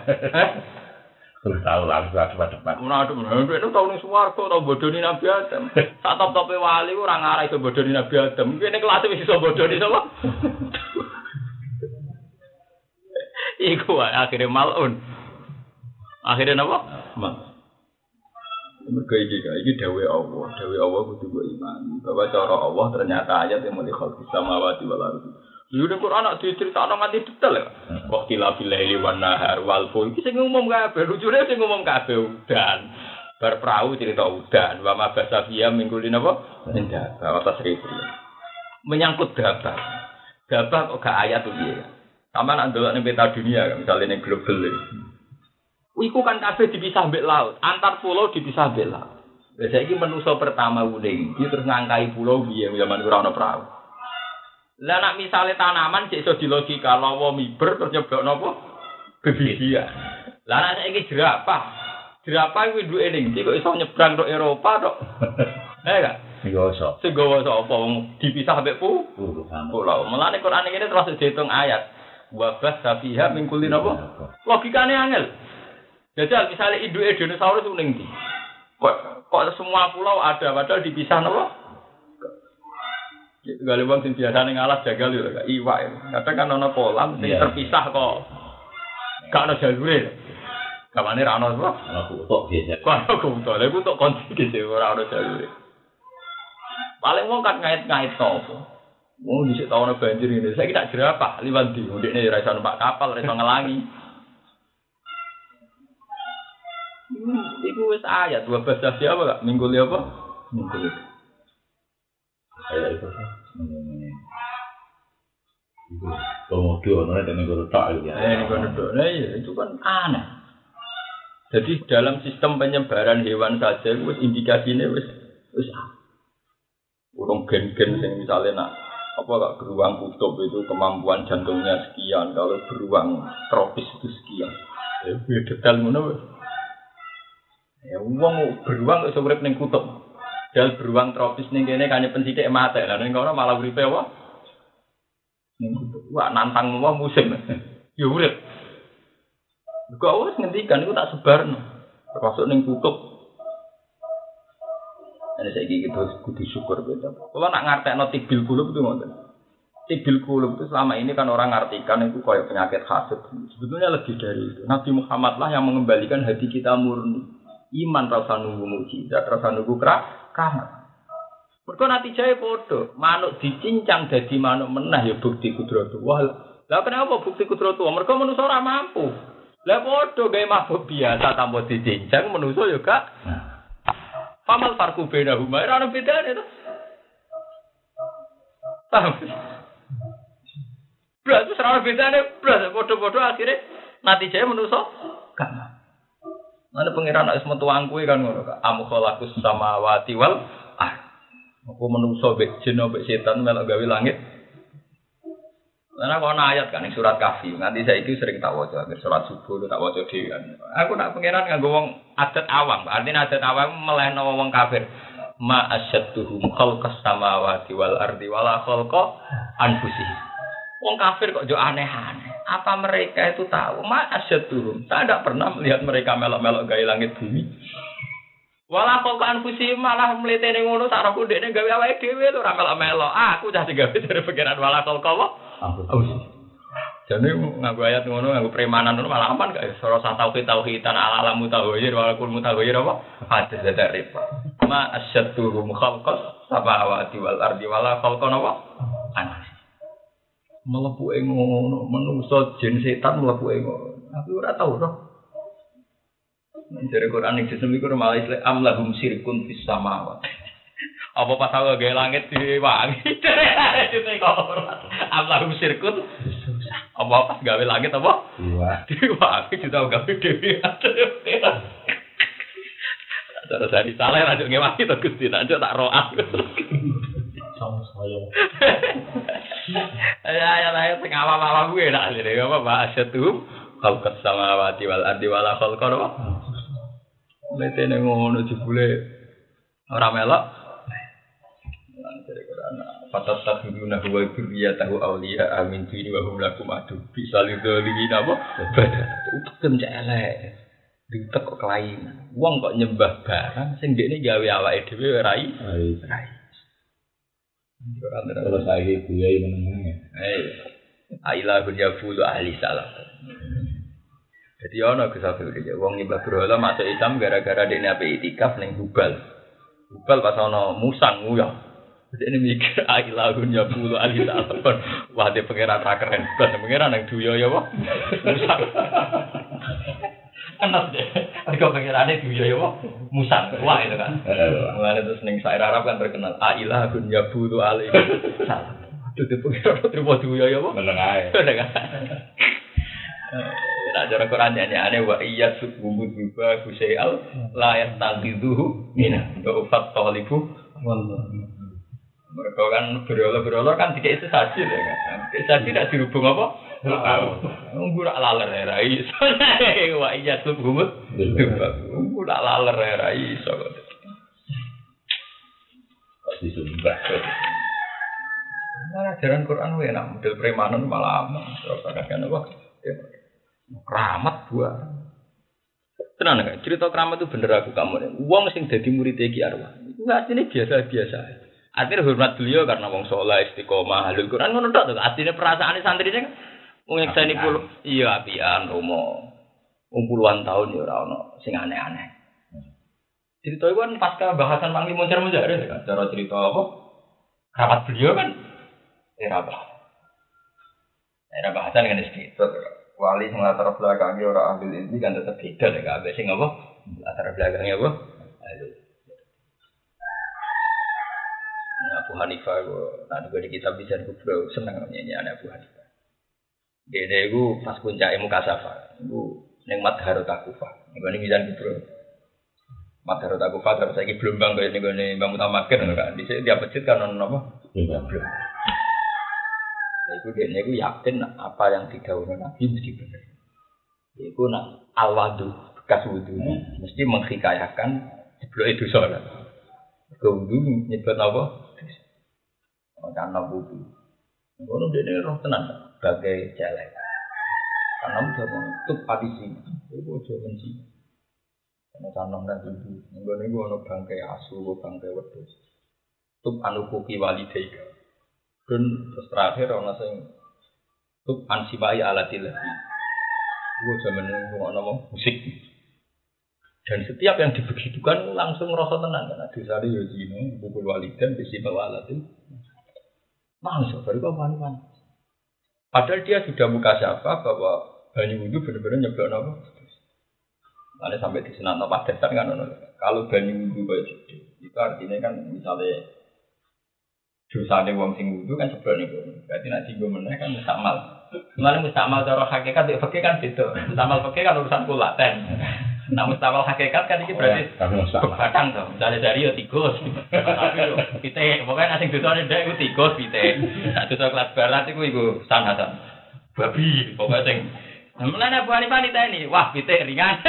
Tahu langsung depan depan. Menadu menadu itu tahu nih suwargo tahu bodoni Nabi Adam. Saat top tope wali orang arah itu bodoni Nabi Adam. Ini kelas itu bisa bodoni sama. Iku akhirnya malun. Akhirnya apa? Mal. Mereka iki iki dawe Allah, dawe Allah kudu iman. Bahwa cara Allah ternyata ayat yang mulai khalqis samawati wal ardi. Lu ning Quran nak diceritakno nganti detail ya. Waqti la bilaili wan nahar wal ful. Iki sing ngumum kabeh, lucune sing ngumum kabeh udan. Bar perahu cerita udan, wa ma basafiya minggulin apa? Indah, bahwa tas ribu. Menyangkut data. Data kok gak ayat tuh dia. Sama nak ndelok ning peta dunia, misalnya ning global ini. Iku kan kabeh dipisah mbek laut, antar pulau dipisah mbek laut. Lah saiki manusa pertama uning, iki terus ngangkai pulau piye zaman ora ana perahu. Lah nak misale tanaman cek iso dilogika lawa miber terus nyebok napa? Bebibian. Lah nak saiki jerapah. Jerapah kuwi duwe ning ndi kok iso nyebrang tok Eropa tok. Eh gak? Ini gosok. Sing gawa sapa dipisah mbek pu? Pulau. Mulane Quran ini terus dihitung ayat. Wabah safiha min kulli napa? Logikane angel. Jajal misalnya induk dinosaurus ning ndi? Kok kok semua pulau ada padahal dipisah napa? Kali wong sing biasane ngalah jagal yo gak iwak. ya. Kadang kan ana kolam sing Iya. terpisah kok. Gak ana jalure. Kamane ra ana apa? Kalau kutuk biasa. Kok ana kumpul. Lha iku tok konci gitu ora ana jalure. Paling wong kan ngait-ngait to apa. Wong dhisik tau ana banjir ngene. Saiki tak jerapah liwat ndi. Ndekne ora iso numpak kapal, ora iso ngelangi. Hmm, Iku wis ayat dua belas siapa gak? Minggu apa? Minggu Komodo, nolnya dengan guru tak ya. Eh. Nah, iya, itu kan aneh. Jadi dalam sistem penyebaran hewan saja, wis indikasinya wis wis urung gen-gen sing misalnya nak apa gak beruang kutub itu kemampuan jantungnya sekian, kalau beruang tropis itu sekian. Ya, ya detail ngono wis. Ya wong beruang iso urip ning kutub. Dal beruang tropis ning kene kanya pensithik mate. Lah ning kono malah uripe apa? Wah nantang wong musim. ya urip. Kok wis ngendikan iku tak sebarno. Termasuk ning kutub. Ini saya gitu kudu syukur beda. Kalau nak ngartekno tibil kulub itu ngoten. Tibil kulub itu selama ini kan orang ngartikan itu kayak penyakit hasad. Sebetulnya lebih dari itu. Nabi Muhammad lah yang mengembalikan hati kita murni. Iman rasa nunggu mujizat, rasa nunggu keramat. Mereka nanti jaya podo, manuk dicincang jadi manuk menah ya bukti kudrat Wah, lah kenapa bukti kudrat Mereka manusia ora mampu. Lah podo gawe mabuk biasa tanpa dicincang menuso yo gak. Famal farku beda huma ora ono bedane to. Blas ora ono bedane, blas podo-podo akhirnya natijanya menuso gak. Mana pengiran wis metu kuwi kan ngono kak. Am khalaqus samawati wal. Aku menuso mbek jin mbek setan melok gawe langit. Karena kalau ayat kan surat kafi, nanti saya itu sering tak waca, surat subuh tak waca dhewe kan. Aku nak pengiran nggak wong adat awam, artinya adat awam melehno wong kafir. Ma asyadduhum khalqas samawati wal ardi wala khalqa anfusihim. Wong kafir kok jo aneh-aneh. Apa mereka itu tahu? Ma asyadduhum. Saya tidak pernah melihat mereka melok-melok gaya langit bumi. Wala khalqa anfusihim malah mlitene ngono sak aku dekne gawe awake dhewe lho ora melok-melok. Ah, aku cah digawe dari pikiran wala khalqa apa? Jadi nganggo ayat ngono, nganggo premanan ngono malah aman gak? Sora sah tauhid tauhidan ala alam mutahayir wal kul mutahayir apa? Hadis ada riba. Ma asyadduhum khalqas samawati wal ardi wala khalqan apa? Anas. Melebu ngono, manusa jin setan melebu ngono. Aku ora tau roh. Dari Quran yang sistem itu malah istilah amlahum sirkun fis samawati. Apa pas aku gawe langit diwangi? Itu kok Amlahum sirkun apa pas gawe langit apa? Iya. Diwangi juga gawe dewi. Cara dari salah rajuk ngewangi to Gusti, tak tak roak. Sama saya. Ya ya lah sing awam-awam gue nak lire apa bahasa tuh khalqas samawati wal ardi wala khalqa apa? Letene ngono jebule ora melok. Dari Quran, Fatat takhiduna huwa dzurriyyatahu awliya amin dini wa hum lakum adu bisa lidzalimin apa? Badan. Utem cek elek. Diutek kok kelainan. Wong kok nyembah barang sing dekne gawe i. Baik. Rai. Quran Kalau saya gue ya menengah ya. Ailahun yafulu ahli salam. Jadi ono kesafir dia. Wong nyembah berhala masuk Islam gara-gara dia apa itikaf neng Hubal. Hubal pas ono musang nguyah. Jadi ini mikir ailahun yafulu ahli salam. Wah dia pengiran tak keren. Plus pengiran yang duyo ya wah. Musang. Enak deh. Mereka pengirannya duyo ya wah. Musang. Wah itu kan. Mulanya terus neng Sair Arab kan terkenal ailahun yafulu ahli salam. Aduh dia pengiran terima duyo ya wah. Menengah ya. Udah kan? Nah, cara Quran nyanyi aneh wa iya subhumud biba husayal layat tangkiduhu mina do'ufat tolibu. Mereka kan berolah-berolah kan tidak itu saji ya kan? Tidak saji tidak dirubung apa? nunggu rak laler ya rai. Wa iya subhumud biba nunggu rak laler ya rai Pasti sumpah. Nah, ajaran Quran enak model premanan malah aman. Terus kadang apa? Keramat buah. Tenang kan, cerita keramat itu bener aku kamu nih. Uang sing jadi murid Ki Arwah. Itu artinya biasa-biasa. Artinya hormat beliau karena wong soleh istiqomah halul Quran ngono tok. Artinya perasaan santri ini wong yang saya puluh iya apian romo. Puluhan tahun ya ora ono sing aneh-aneh. Cerita itu kan pasca bahasan Mang Limun Cermujar kan. Cara cerita apa? Keramat beliau kan era bahasa. Era bahasan dengan istiqomah wali sing latar belakangnya orang ahli ini kan tetap beda deh kabeh. Sing apa? Latar belakangnya apa? Ahli Nah, Abu Hanifah gua nah juga di kitab bisa kubro seneng nyanyi Abu Hanifah. Dia dia gua pas puncak ilmu kasafa gua neng madharot akufah ini bisa kubro madharot akufah terus lagi belum bang kayak nih nih bang utamakan kan. Di sini dia pecit kan non apa? Belum Iku niku yakin apa yang didhawuhi Nabi mesti benar. Iku nak alwadu bekas wudu mesti menghikayakan sebelum itu sholat. Wudu nyebut apa? Karena wudu. Ngono dia roh tenan sebagai celek. Karena udah mau tutup sini. Iku aja benci. Karena tanam dan wudu. Ngono niku ono bangkai asu, bangkai wedhus. Tutup anu kuki walidaika. Dan terus terakhir orang sing tuh ansibai alatil lagi. Gue zaman ngomong musik. Dan setiap yang dibegitukan langsung merasa tenang karena di sana ya zino, bukul walidan, bisi bawa alatil. Langsung baru kau mana Padahal dia sudah buka siapa bahwa Banyu wudu bener-bener nyeblok apa? Ada sampai di apa dasar kan. Kalau banyu wudu kayak itu artinya kan misalnya dosa ada wong sing wudu kan seblok niku. Berarti nanti gue meneh kan mustamal. Mana mustamal cara hakikat ya fakir kan beda. Mustamal fakir kan urusan kulaten. Nah mustamal hakikat kan ini berarti. Begadang tuh, misalnya dari ya tikus, tapi yo asing dosa ini itu tikus pite. Nah dosa kelas barat itu ibu sanasan, babi, pokoknya sing. Abu Hanifah nih ini, wah pite ringan.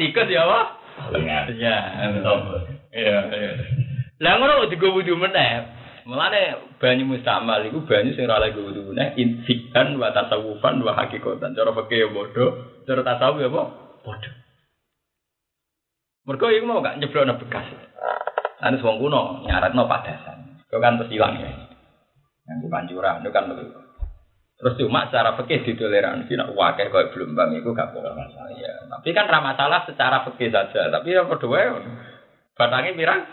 tikus ya wah. Lengan. Iya, Tombol. iya, iya. Lah ngono kok digo wudu meneh. Mulane banyu mustamal iku banyu sing ora lagi wudu meneh insikan wa tasawufan wa hakikatan. Cara fikih ya padha, cara tasawuf ya apa? Padha. Mergo iku mau gak nyeblokno bekas. Anu wong kuno nyaratno padasan. Kau kan terus ilang ya. Yang pancuran itu kan begitu. Terus cuma secara fikih ditoleransi nak wakil kau belum bang itu gak boleh masalah ya. Tapi kan ramah salah secara fikih saja. Tapi yang kedua ya, batangnya pirang.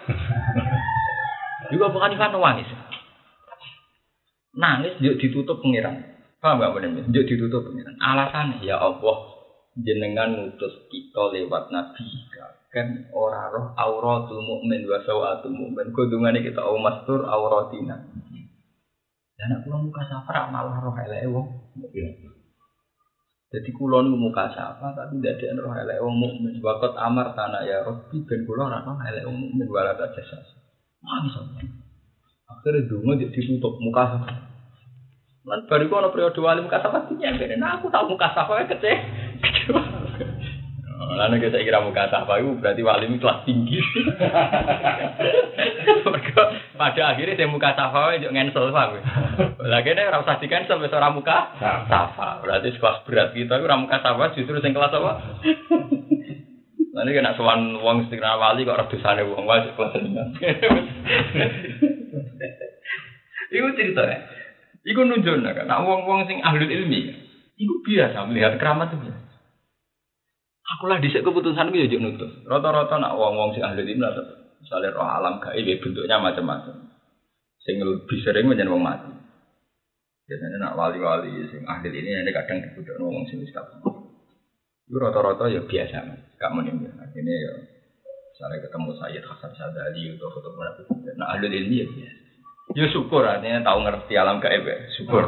Juga bukan Ivan nangis. Nangis yuk ditutup pengiran. Paham gak benar? Yuk ditutup pengiran. Alasannya ya Allah jenengan ngutus kita lewat nabi kan ora roh auratul mukmin wa sawatul mukmin kudungane kita au mastur auratina dan aku muka safra malah roh eleke wong jadi kula niku muka sapa tapi tidak ada roh eleke wong mukmin wakot amar tanah ya Rabbi ben kula ora roh eleke wong mukmin wala ta jasa nangis sampe akhirnya dungo jadi ditutup muka Lan bariku ana periode wali muka sapa nyampe nah aku tau muka sapa wae kece Lalu kita kira muka sapa itu berarti wali itu kelas tinggi. Pada akhirnya saya muka safa wae yo ngensel paham. Lah kene ora usah di cancel wis ora muka safa. Berarti kelas berat kita ora muka safa justru sing kelas apa? Nanti kena sowan wong sing wali kok ora dosane wong wae kelas dengan. Iku ceritanya. Iku nunjukno kan, nah wong-wong sing ahli ilmi, iku biasa melihat keramat itu. Aku lah dhisik keputusan gue yo nutus. Rata-rata nak wong-wong sing ahli ilmi atau misalnya roh alam gaib ya bentuknya macam-macam. Sing lebih sering menjadi wong mati. Biasanya nak wali-wali sing ahli ini kadang dibutuh wong sing wis. Itu rata-rata ya biasa. Gak ya. Akhirnya ya misalnya ketemu Sayyid Hasan Sadali atau foto munafik. Nah, ahli ilmi ya biasa. Ya syukur artinya tahu ngerti alam gaib ya, syukur.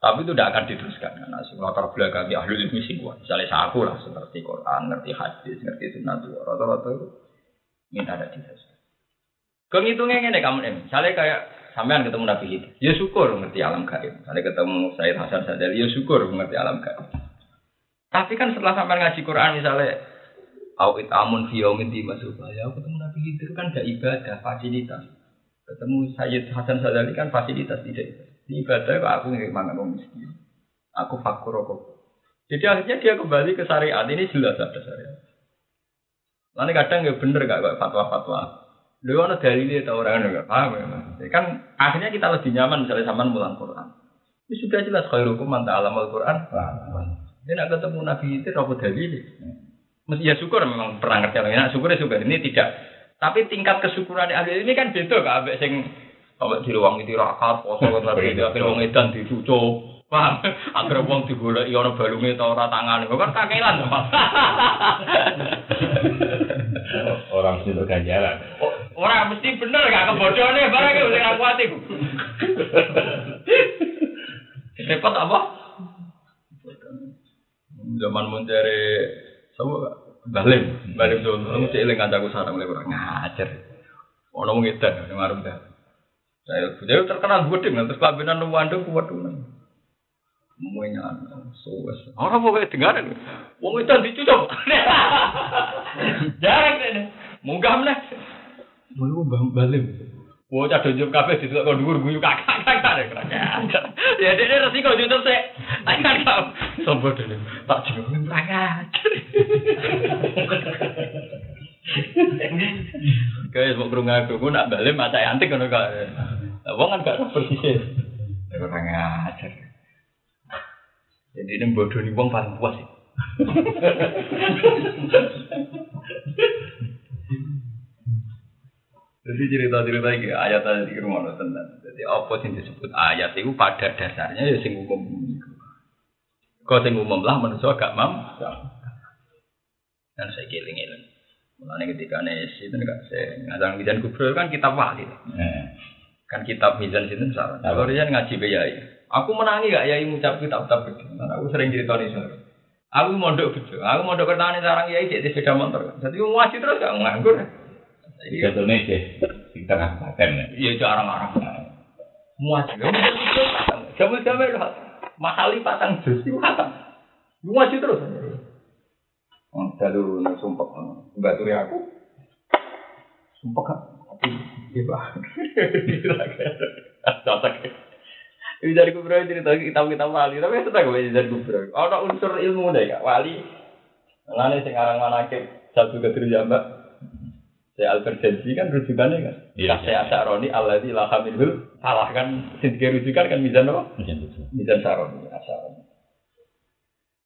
Tapi itu tidak akan diteruskan karena latar belakang ahli ilmi sing kuat. Misalnya saya aku lah seperti Quran, ngerti hadis, ngerti sunnah tua. Rata-rata itu minta ada diteruskan. Kehitungnya ini kamu nih, misalnya kayak sampean ketemu Nabi itu, ya syukur ngerti alam gaib. Misalnya ketemu Sayyid Hasan Sadali, ya syukur ngerti alam gaib. Tapi kan setelah sampean ngaji Quran misalnya Awit amun fi yaumin di ya aku ketemu Nabi itu kan gak ibadah, fasilitas. Ketemu Sayyid Hasan Sadali kan fasilitas tidak ibadah. Ibadah kok aku nggak mangan miskin. Aku fakur rokok. Jadi akhirnya dia kembali ke syariat ini jelas ada syariat. Lalu kadang ya bener gak kayak fatwa-fatwa. Lu ada dalilnya atau orang nggak paham ya mas. Kan akhirnya kita lebih nyaman misalnya sama mulang Quran. Ini sudah jelas khairukum man ta'alam al-Quran. Ini nak ketemu Nabi itu apa dalil? Mesti ya syukur memang ngerti orang ini. Syukur ya syukur ini tidak. Tapi tingkat kesyukuran ahli ini kan beda kak. Abek sing Awak di ruang itu rakat, poso kan di akhir wong edan dicucuk. Paham? Agar wong digoleki ana balunge ta ora tangane. Kok kan kakelan to, Mas. Orang situ ganjaran. Ora mesti bener gak kebodhone barang iki sing aku ati. Repot apa? Zaman mencari sama Balim, balim tuh, mesti eling kancaku sarang mulai kurang ngajar. Ono wong edan ning warung dah. Saya dia terkenal gede dengan terus kabinan nuwando kuat tuh. Semuanya suwes. Orang pokoknya dengar Wong itu dicucuk. Jarang deh. Munggah meneh. Mau balim. Wah, cah donjok kabeh ditukok kok dhuwur guyu kakak kakak Ya dia resiko jutup sik. Ayo kau. Sombong dene. Tak jeneng rakyat. Kayak mau kerungu aku, gue nak balik mata antik kan kak. Wong kan gak persis. Orang ngajar. Jadi ini bodoh nih wong paling puas sih. Jadi cerita-cerita ini ayat tadi di rumah tenan. Jadi apa sih disebut ayat itu pada dasarnya ya sing hukum. Kau sing umum lah manusia gak mam. Dan saya giling-giling. Mulanya ketika nes itu enggak saya ngajang mizan kubro kan kitab wali. Eh, Kan kitab mizan itu salah. Kalau dia ngaji beyai. Aku menangi gak yai ngucap kitab-kitab begitu. Aku sering cerita nih soalnya. Aku mondok bejo. Aku mondok pertanian sarang yai cek sepeda motor. Jadi mau ngaji terus gak nganggur. Jadi Contohnya sih, di tengah paten. ya. iya jarang-jarang. Mau ngaji. Jamu-jamu itu mahali patang jus itu kata. Ngaji terus. Oh, dalu sumpah. Enggak turi aku. Sumpah kan. Iya bah. Cocok. Ini dari kubro cerita kitab-kitab wali, tapi itu tak gue dari kubro. Ada unsur ilmu deh kak wali. Lalu sekarang mana ke satu ketir Saya Albergensi kan rujukannya kan. Iya, Saya Asaroni Allah di lahamilhul salah kan. Sintiga rujukan kan mizan apa? Itu. Mizan Saroni, Asaroni.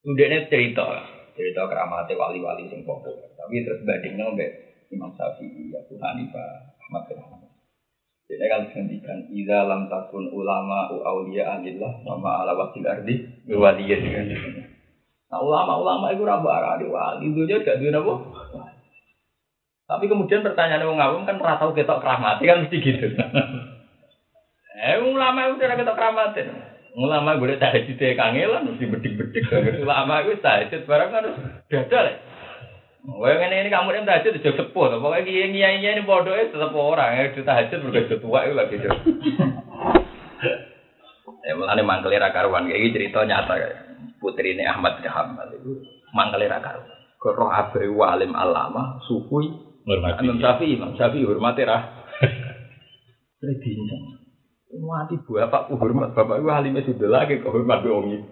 Udah ini cerita, cerita keramatnya wali-wali sing populer. Tapi terus bandingnya mbak Imam Syafi'i, Abu Hanifah, Ahmad bin Hanbal. Jadi kan dihentikan Iza lam takun ulama u aulia alillah sama ala wakil ardi Waliya dengan Nah ulama-ulama itu rabu aradi wali Itu aja gak duit apa Tapi kemudian pertanyaan orang awam kan Rata tahu ketok keramati kan mesti gitu. Eh ulama itu tidak ketok keramatin Ulama tak hajit ya kangelan Mesti bedik-bedik Ulama itu tak hajit barang kan dadal ya Wah ini ini kamu yang tahajud itu sepuh, tuh. pokoknya kiai kiai ini bodoh itu tetap orang yang sudah tahajud berarti tua itu lagi tuh. Ya mulane mangkeli ra karuan. Kayak cerita nyata kayak ini Ahmad bin itu mangkeli ra karuan. Roh abai walim alama sufi Hormati. Imam Syafi'i Imam Syafi'i hormati ra. Bincang. Mati bapakku hormat bapak itu halimnya sudah lagi kok hormat wong itu.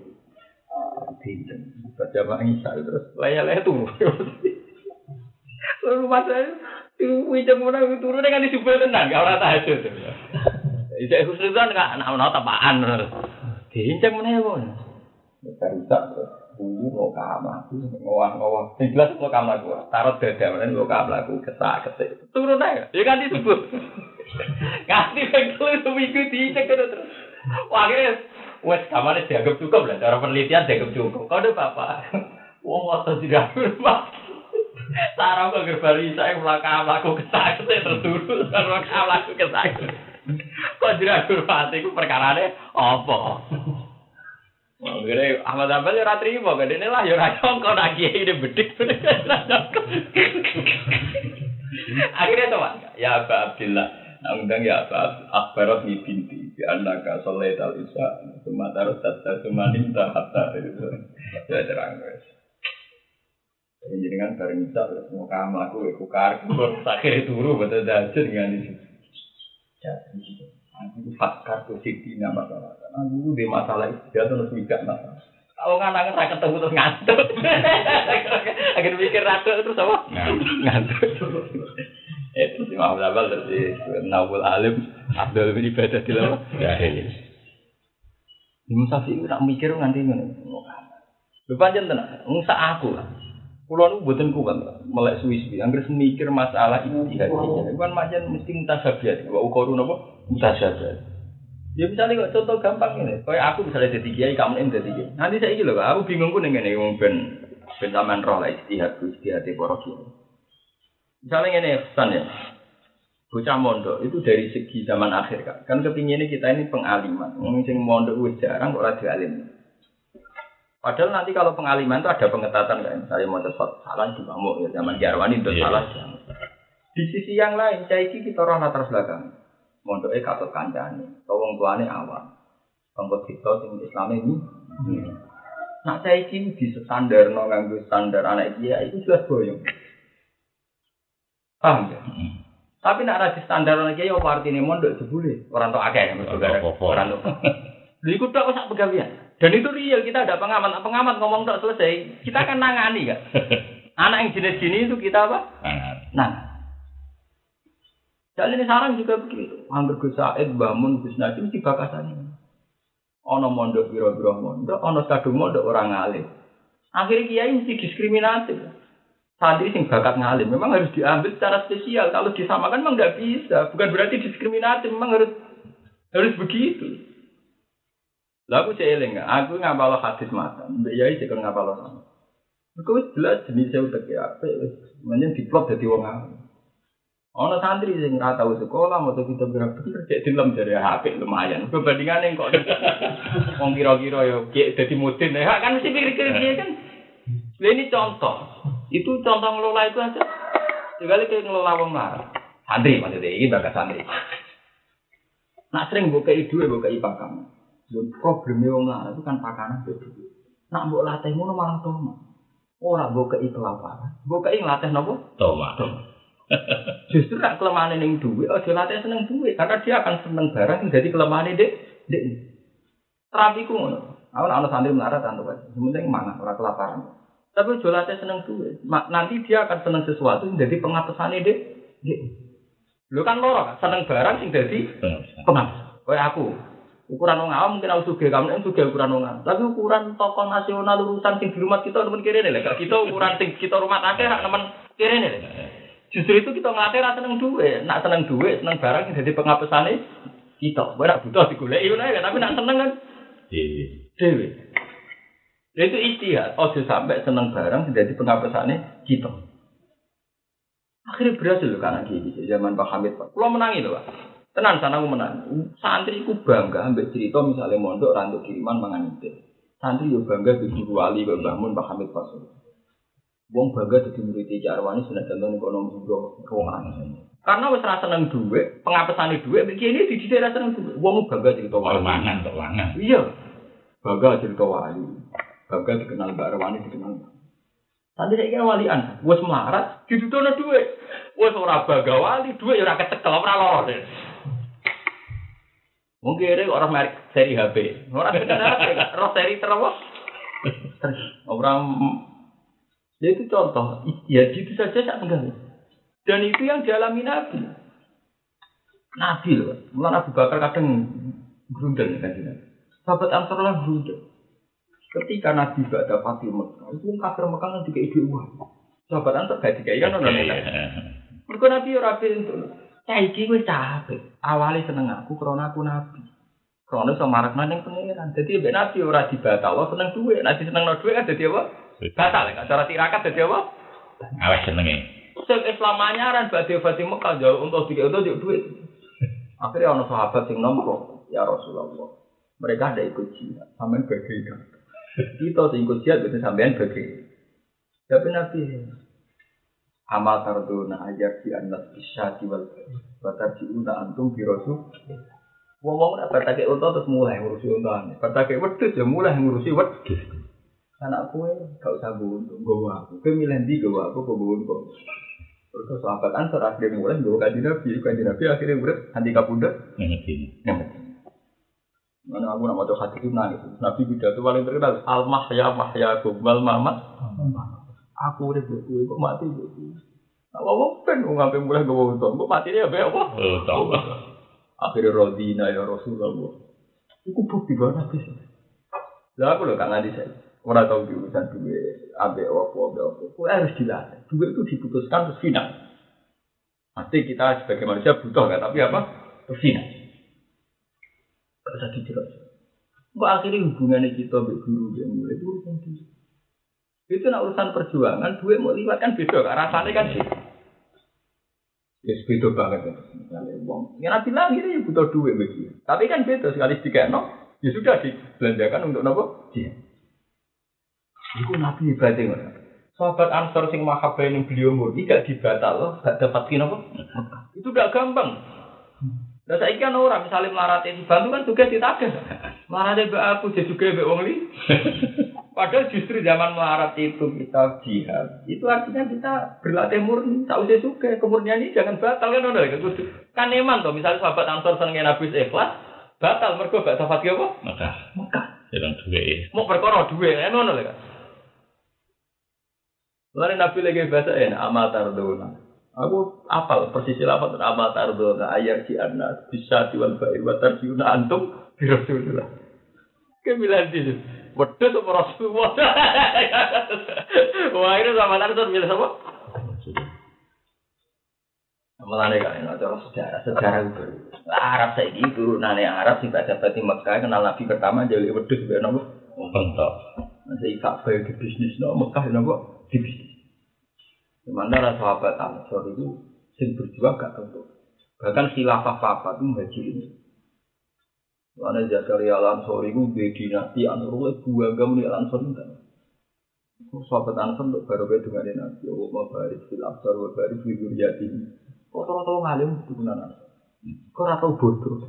Bincang. Baca Pak Isa terus laya-laya turu. Lalu masa itu wincang mana itu turun dengan disubel tenang, gak orang tahajud. Ijak khusnuzan gak anak anak tapaan. Bincang mana ya. Barusak dulu mau kamar, ngowah ngowah. Yang jelas mau kamar gua. Taruh dada mana mau kamar aku kesak kesek. Turun aja, ya kan disebut. Ganti bengkel itu minggu dicek terus. Wah akhirnya Wes kamarnya dianggap cukup lah, cara penelitian dianggap cukup. Kau udah apa? Wong waktu tidak berubah. Sarang kok gerbari saya melakukan melaku kesakit terturut, melakukan melaku kesakit. Kok tidak berubah itu perkara apa? Akhirnya Ahmad Abel ya mau gede ini lah ya rayong kau kiai ini bedik Akhirnya coba ya Aba Abdillah. Nah, undang ya Aba Akbarat ni binti Bi annaka sholat al isya Suma tarus tata suma ninta hatta itu Ya terang guys Jadi jenengan bareng isya Terus mau kamu aku Aku karku Akhirnya turu betul dajud dengan itu Ya Aku fakar tuh siti nama masalah Aku di masalah itu Dia terus mikir masalah. Kalau nggak nggak ketemu terus ngantuk. Akhirnya mikir ratu terus apa? Ngantuk. Itu si Muhammad Abal terus si Nawul Alim Abdul bin Ibadah di lama Ya, ini. Imam Syafi'i itu nak mikir nganti ngono Lho pancen tenan. Wong sak aku lah. Kulo nu mboten kuat melek suwi-suwi anggere mikir masalah ijtihad itu kan pancen mesti mutasabihat wa ukoru napa mutasabihat Ya misalnya kok contoh gampang ini, kayak aku misalnya jadi kiai, kamu ini jadi kiai. Nanti saya gitu loh, aku bingung pun dengan ini, wong ben ben sampean roh lah istihad, istihad para kiai. Misalnya ini pesan ya, bocah mondok itu dari segi zaman akhir kan, kan kepinginnya kita ini pengaliman, sing mondok wis jarang kok radio alim. Padahal nanti kalau pengaliman itu ada pengetatan kan, misalnya mau sesuatu salah di bambu ya zaman Jarwani itu Iya. salah. Di sisi yang lain, caiki kita orang latar belakang, mondoknya katut kancane, atau wong tuane awam, tempat kita sing Islam ini. Nah caiki di standar no nganggo standar anak dia itu jelas boyong. Paham ya? Tapi nak ada standar anak kiai apa artinya mondok jebule orang tua akeh ya Orang tua orang tua. Lha iku tok sak pegawean. Dan itu real kita ada pengamat, Nah, pengamat ngomong tok selesai, kita akan nangani kan. Anak yang jenis gini itu kita apa? Nah. Dan ini sarang juga begitu. Hampir Gus Said, bangun Gus Najib mesti bakasan Ono mondok biro-biro mondok, ono kadung mondok orang ngalim. Akhirnya kiai mesti diskriminatif. Santri sing bakat ngalim memang harus diambil secara spesial. Kalau disamakan memang nggak bisa. Bukan berarti diskriminatif, memang harus harus begitu. Lah aku eling, aku ngapalo hadis matan, mbek yai cek ngapalo sama. Wis jelas jenis utek ya, wis menyen diplot dadi wong. Ono santri sing ora tau sekolah mau kita bener cek dilem dari HP lumayan. Perbandingannya kok wong kira-kira ya dadi mudin ya kan mesti pikir-pikir dia kan. Lah ini contoh. Itu contoh ngelola itu aja. Sekali kayak ngelola wong marah. Santri maksudnya ini bakat santri. Nak sering buka duwe buka pakan. Dan problemnya wong marah itu kan pakanan itu. Nak mbok latih ngono malah toma. Ora buka kelaparan. Buka ngelatih nopo? Toma. Justru nak kelemahan ning duit, aja latih seneng duit karena dia akan seneng barang yang jadi kelemahan dek dek. Terapi ku ngono. Aku nak ono santri melarat antuk. Yang penting mana ora kelaparan. Tapi aja latih seneng duit. Nanti dia akan seneng sesuatu yang jadi pengapesan dek dek. Lu kan loro kan seneng barang sing jadi pengapes. Kayak aku. Ukuran wong awam mungkin aku sugih, kamu yang sugih ukuran wong awam. Tapi ukuran tokoh nasional urusan sing di rumah kita temen kiri nih, Gak kita ukuran sing kita rumah hak temen kiri nih. Justru itu kita ngelatih rasa seneng duit, nak seneng duit, seneng barang yang jadi pengapesane kita. Gue nak butuh ngono ya, tapi nak seneng kan Iya. dewe. Ya itu istihad, ojo sampai seneng barang jadi pengapesane kita. Akhirnya berhasil loh karena gini, zaman Pak Hamid Pak. Kalau menangi loh Pak. Tenan sana aku menang. Santri ku bangga ambek cerita misalnya mondok randuk kiriman mangan itu. Santri yo bangga di wali Mbak Bangun Pak Hamid Pak. Wong bangga jadi murid Jarwani sudah contoh ekonomi bro ruangan. Karena wis rasa seneng duit, pengapesane duit begini di sini rasa seneng duit. Wong bangga cerita wali. Mangan tok. Iya. Bangga cerita wali. Bangga dikenal Mbak Arwani dikenal. Santri saya kira walian, wis melarat, didudono duit. Wis ora bangga wali, duit ya ora kecekel, ora deh. Mungkin ini orang merek seri HP. Orang kenal HP, seri terus. Orang ya itu contoh. Ya gitu saja saya enggak. Dan itu yang dialami Nabi. Nabi loh. Mulai Abu Bakar kadang berundang kan Nabi. Sahabat Ansar lah berundang. Ketika Nabi gak ada Fatih Mekah, itu kafir Mekah nanti kayak ide uang. Sahabat Ansar gak dikai kan orang Iya. Mereka Nabi ora pintu. Saiki wis capek. Awale seneng aku karena aku nabi. Karena iso marakna ning pangeran. Dadi mbek nabi ora dibatal, seneng duwe. Nek seneng duwe kan dadi apa? Batal kan cara tirakat dadi apa? Awas senenge. Sing Islam anyaran badhe Fatih Mekah jauh untuk dikek untuk juk duit. Akhirnya ono sahabat sing nompo, ya Rasulullah. Mereka ada ikut jihad, sampean kan. Kita sing ikut jihad itu sampean bagi. Tapi Nabi amal tarduna ajar si anas bisyati wal batar si una antum bi rasul. Wong wong nek batake unta terus mulai ngurusi unta. Batake wedhus ya mulai ngurusi wedhus. Anak kue gak usah buntu, gue aku. Kue milih di gue aku, gue buntu. Terus sahabat ansor akhirnya mulai gue kaji nabi, kaji nabi akhirnya gue nanti kapunda. Mana aku nak mau hati itu nangis. Nabi pidato paling terkenal al mahya mahya wal mamat. Aku udah buku, kok mati buku. Apa apa pen mau ngambil mulai gue buntu, kok mati dia apa? Oh. Akhirnya rodina ya Rasulullah. Iku bukti banget nabi. Lah aku loh kak nanti saya. Orang tahu di urusan duit, ambek apa, ambek apa. Kue harus dilatih. Duit itu diputuskan terus final. Pasti kita sebagai manusia butuh kan, tapi apa? Terus final. Gak usah dijelaskan. Kok akhirnya hubungannya kita ambek guru yang mulai itu urusan duit. Itu nak urusan perjuangan, duit mau liwat kan beda, kan rasanya kan sih. Ya beda banget ya. Misalnya uang. Ya Nabi bilang ini ya butuh duit begitu. Tapi kan beda sekali sedikit no. Ya sudah dibelanjakan untuk nopo? Iya. Iku Nabi ibadah ngono. Sahabat Ansor sing mahabbah yang beliau murni gak dibatal loh, gak dapat apa? Itu gak gampang. Nah saya kan orang misalnya melarati dibantu kan juga ditagih. Melarati mbak aku jadi juga mbak wong li. Padahal justru zaman melarat itu kita jihad. Itu artinya kita berlatih murni. Tak usah suka. Kemurnian ini jangan batal kan udah. Kan eman toh. Misalnya sahabat Ansor senengnya Nabi ikhlas. Batal mereka gak dapat apa? Maka Mekah. sedang duwe. Mau berkorok duit kan ngono Lalu Nabi lagi bahasa ya, amal tardona. Aku apal persis apa tuh amal tardona ayat si anas bisa diwal bair wa tarjiuna antum bi Rasulullah. Kemilan di Wedhus apa Rasulullah? Wah, ini sama Nabi milih apa? Mulane kan ana cara sejarah, sejarah itu. Arab saiki turunane Arab sing baca di Mekah kenal Nabi pertama jadi wedhus ben nopo? Pentok. Nanti Ka'bah di bisnis no Mekah nopo? Di bisnis. Sementara sahabat Ansor itu sing berjuang gak tentu. Bahkan khilafah papa itu ini. Mana Zakaria Al-Ansori itu di dinasti Ansor itu bangga muni Al-Ansor itu. Sahabat Ansor untuk baru dengan Nabi. Allah mabarik fil absar wa barik fi dzurriyyati. Kok tau ngalim itu benar Kok ora tau bodoh.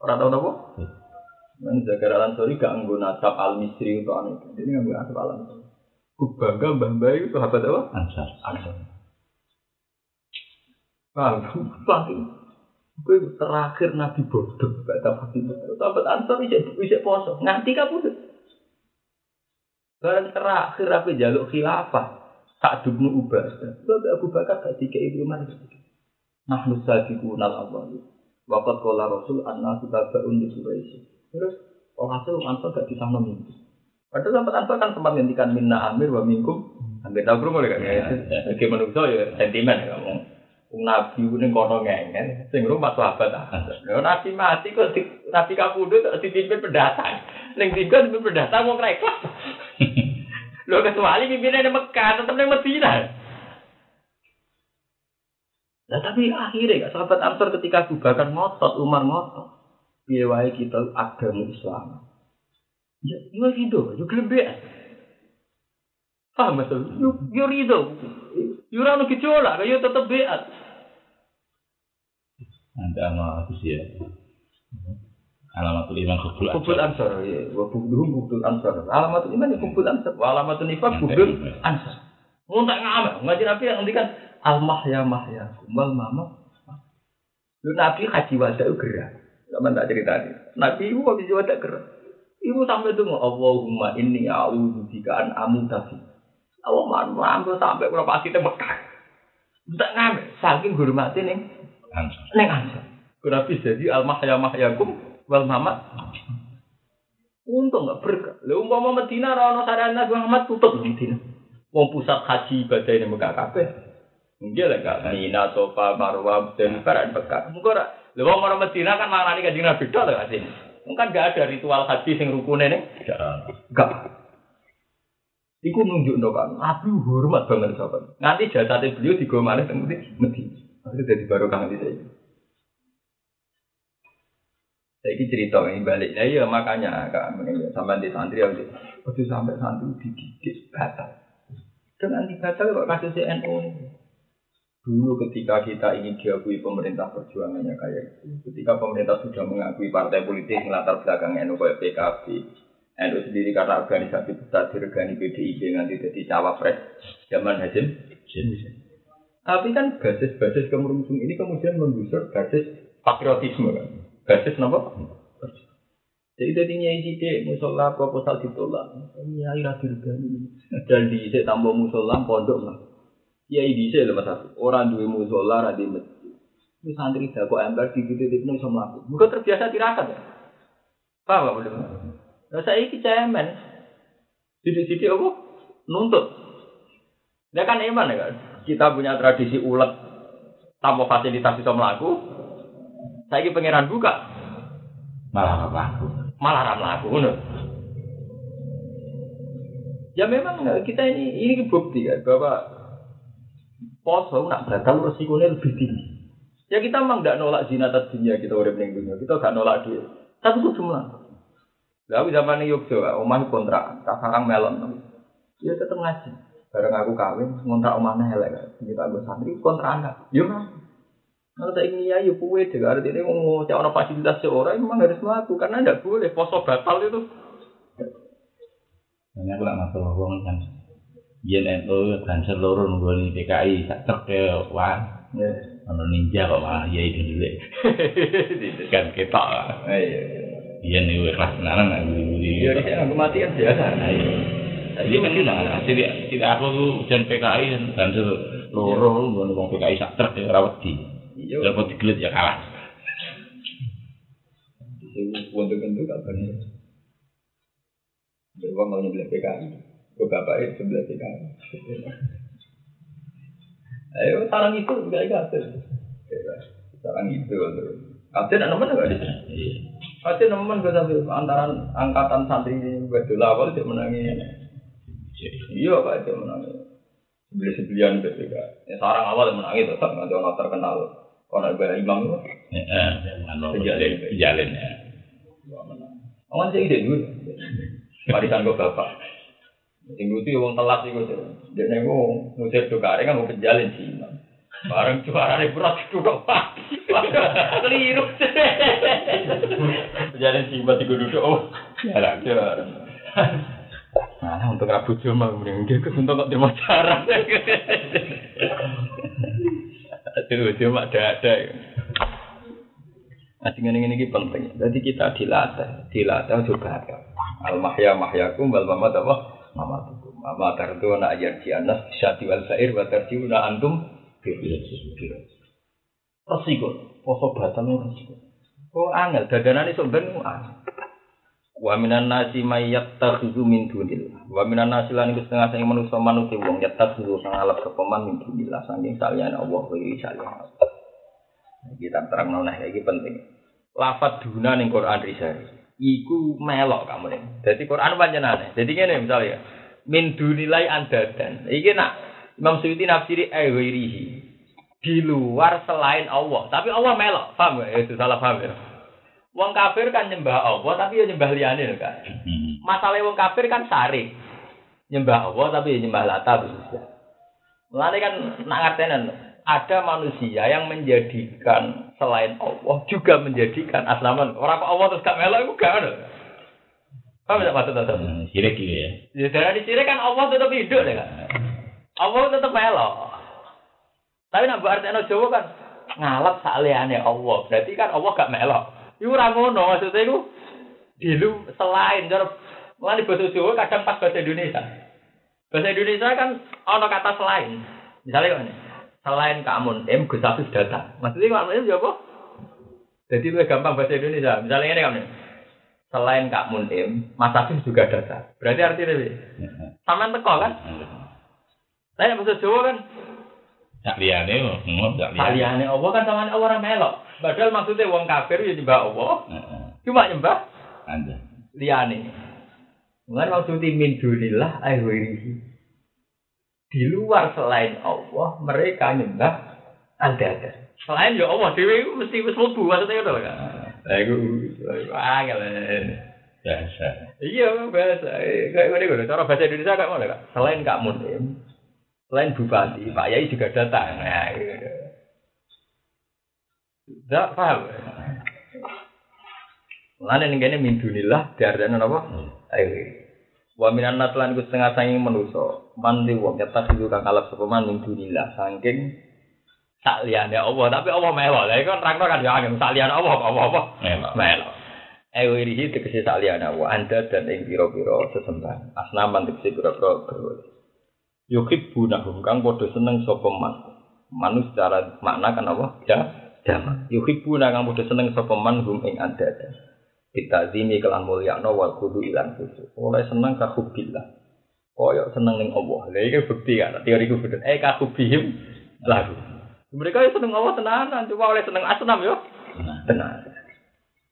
Ora tau napa? Nan Zakaria Al-Ansori gak nggo nasab Al-Misri untuk anu. Jadi nggo nasab Al-Ansori. Ku bangga mbah-mbah itu sahabat apa? Ansar. Paham? Paham? Gue terakhir Nabi bodoh, gak dapat itu. Sahabat Ansor bisa bisa poso, nganti kabudut. Barang terakhir apa jaluk khilafah, tak dubnu ubah. Sebab Abu Bakar gak tiga ibu mana Nah nusa dikunal Allah. Wakat kola Rasul anna kita baun di Quraisy. Terus orang Rasul Ansor gak bisa mimpi. Padahal sahabat Ansor kan sempat ngendikan minna amir wa minkum. Hampir tahu belum kan? Sebagai manusia ya sentimen ya ngomong. Nabi ini kono ngengen, sing rumah sahabat Ansor. Nabi mati kok di, Nabi kapundhut kok dipimpin pendatang. Ning tiga dipimpin pendatang mau reklas. Lho kecuali pimpinnya di Mekah, tetap di Medina. Nah tapi akhirnya ya, sahabat Ansor ketika Abu Bakar ngotot, Umar ngotot. Wae kita agama Islam. Ya, ya ridho, ya gelembek. Paham betul? Yo yo ridho. Yo ora ono gejolak, yo tetep beat. Nanti ama itu sih ya. Alamatul iman hubul Kubul ansor, ya. Wa bukduhum bukdul ansor. Alamatul iman ya kubul ansor. Wa alamatul nifaq kubul ansor. Nguntak ngamal. Ngaji Nabi yang ngendikan al mahya mahya kumbal mama. Lu Nabi haji wada itu gerak. Sama tak cerita ini. Nabi itu haji wada gerak. Ibu sampai itu Allahumma inni a'udzu bika an amuta fi. Allah mampu sampai berapa pasti Mekah. Tak ngambil, saking hormati nih, Ansar. neng ansor. Nabi jadi al mahya mahyakum wal mamat. Untung nggak berkah. Lalu umpama Medina rono sarana Nabi Muhammad tutup Medina. Mau pusat haji ibadah ini Mekah kabeh. Mungkin lah kak Mina, Sofa, Marwah, dan Barat Mekah. Mungkin ora. Lalu orang Medina kan marani kanjeng Nabi tok lah sini. Mungkin gak ada ritual haji sing rukune nih. Enggak. Iku nunjuk kan, Nabi hormat banget sahabat. Nanti jasadnya beliau digomane teng Medina. Akhirnya jadi baru kangen saya. Saya ini cerita ini balik. Nah, iya makanya kak, ya, sampai di santri ya, waktu sampai santri dididik batal. Dengan dibatal kok kasus NU Dulu ketika kita ingin diakui pemerintah perjuangannya kayak itu, ketika pemerintah sudah mengakui partai politik latar belakang NU kayak PKB, NU sendiri karena organisasi besar diregani PDIP nanti jadi cawapres zaman Hasim. Tapi kan basis-basis kemerungsung ini kemudian menggusur basis patriotisme kan. Basis apa? Jadi tadinya ide musola proposal ditolak. Iya, iya diregani. Dan di tambah musola pondok lah. Ya ini sih lemas aku. Orang dua musola ada di masjid. Ini santri dah kok ember di titik itu bisa melakukan. Mungkin terbiasa tirakat ya. Paham gak boleh? Nah saya ini cemen. Sidik-sidik apa? Nuntut. Dia kan iman ya kan? Kita punya tradisi ulet tanpa fasilitas bisa melaku. Saya ini pangeran buka. Malah apa aku? Malah ram laku. ngono. Ya memang kita ini ini bukti kan bahwa poso nak batal resikonya lebih tinggi. Ya kita memang tidak nolak zina atas dunia kita urip ning dunia, kita gak nolak duit. Tapi itu cuma. Lalu zaman ini Yogyo, omah kontrak, tak sarang melon. Ya tetep ngaji. Bareng aku kawin, ngontrak omahnya elek kan. Kita gue santri kontrakan kan. Ya mas. Kalau tak ingin ya, ya kue deh. Ini mau cewek fasilitas seorang memang harus melakukan karena tidak boleh poso batal itu. Ini aku nak masalah uang YNNU dan seluruh nunggoni PKI sak ya wah. Ya. Ono ninja kok malah ya itu dulu. kan ketok. Iya. Iya nih kelas tenanan nak beli-beli. Ya di sini kematian biasa. Jadi kan tidak, tidak, tidak aku tuh dan PKI dan seluruh nunggoni wong PKI sak truk ya rawat di. Iya. Dapat digelut ya kalah. Itu untuk-untuk apa nih? Beruang mau nyebelah PKI. Gue bapaknya sebelah PKI. Ayo, sarang itu juga ingat. Sekarang itu. Kabeh nak nemen enggak di sini? Iya. Kabeh nemen gue sampai antara angkatan santri gue dulu awal dia menangi. Iya pak dia menangi. Beli sebelian BPK. Ya sarang awal menangi tetap nggak ada orang terkenal. Kalau ada imam itu, Heeh, anu Pejalin. pejalin ya. wah menang. Awan sih ide dulu. Warisan gue bapak. Sing lucu wong telat iku tuh. Dia nego ngusir dokare kan mau penjalin sih. Bareng suarane berat duduk pak. Keliru. Penjalin sih buat duduk. Oh, jalan jalan. Nah, untuk rabu cuma mending dia kesuntuk kok dia cara. Aduh, cuma ada-ada. Nah, dengan ini, ini penting. Jadi kita dilatih, dilatih juga ada. Al mahya mahyakum wal mamat apa? Mamatukum. Mama tardu na ayat di anas syati wal sair wa tarjiuna antum Resiko, poso batal resiko. Kok angel dadanane sok ben. Wa minan nasi may yattakhidhu min dunillah. Wa minan nasi lan iku setengah sing manusa manuti wong yattakhidhu kang alap kepeman min dunillah saking saliyane Allah wa saliyane. Kita terang noleh iki penting. Lafat duna ning Quran risari. Iku melok kamu nih. Jadi Quran panjenane. Jadi ngene misalnya min dunilai andadan. Iki nak Imam Suyuti nafsiri aywirihi. Di luar selain Allah. Tapi Allah melok. Paham gak? Itu salah paham ya. Wong kafir kan nyembah Allah tapi ya nyembah liyane kan. Masalah wong kafir kan sari. Nyembah Allah tapi ya nyembah lata bisa. Mulane kan nak ngertenen ada manusia yang menjadikan selain Allah juga menjadikan asnaman. Orang Allah terus gak melok iku gak ono. Paham tak maksud tadi? Hmm, Sirik gitu ya. Ya dari sini kan Allah tetap hidup ya kan. Allah tetap melok. Tapi nak buat artinya Jawa kan ngalap saliane Allah. Berarti kan Allah gak melok. Iku ora ngono maksudnya iku dilu selain cara mulane bahasa Jawa kadang pas bahasa Indonesia. Bahasa Indonesia kan ono kata selain. Misalnya ini, selain kamun M Gus Hafiz datang. Maksudnya maknanya itu apa? Jadi lebih gampang bahasa Indonesia. Misalnya ini kamu selain Kak Munim, Mas Hafiz juga datang. Berarti artinya ini, sama teko kan? Saya bahasa Jawa kan, Tak liane, ngomong tak liane. Saliyane Allah kan sama Allah ora melok. Padahal maksudnya wong kafir ya nyembah Allah, cuma nyembah Anda. liyane. Mulane maksudnya min dunillah aywirihi. Di luar selain Allah, mereka nyembah ada-ada. Selain ya Allah, dewi mesti wis mlebu maksudnya itu kan. Lah iku angel. Biasa. Iya, bahasa. Kayak ngene ngono, cara bahasa Indonesia kayak ngono Kak. Selain Kak Munim, selain Bupati, Pak Yai juga datang. Nah, gitu. Tidak paham. Mulane ning kene min dunillah diarani apa? Ayo. Wa minan nas lan iku setengah sanging manusa. Man di wong dulu kang kalap sapa man min dunillah saking sak liyane Allah, tapi Allah mewah. Lah iku nerangno kan ya angin sak liyane Allah apa apa. Melo. Ewa irihi tegesi saliyana wa anda dan ing piro-piro sesembahan. Asnaman tegesi piro-piro berwala. Yukib bunahum kang podo seneng sapa man. Manus secara makna kan apa? Ya, jama. Yukib bunah kang podo seneng sapa man hum ing anda dan. Kita zimi kelan mulyakno wal kudu ilan khusus. Oleh seneng ka hubbillah. Koyok seneng ning Allah. Lah iki bukti kan teoriku bener. Eh ka hubihim lagu. Mereka ya seneng Allah tenanan, cuma oleh seneng asnam yo. Nah, Tenan.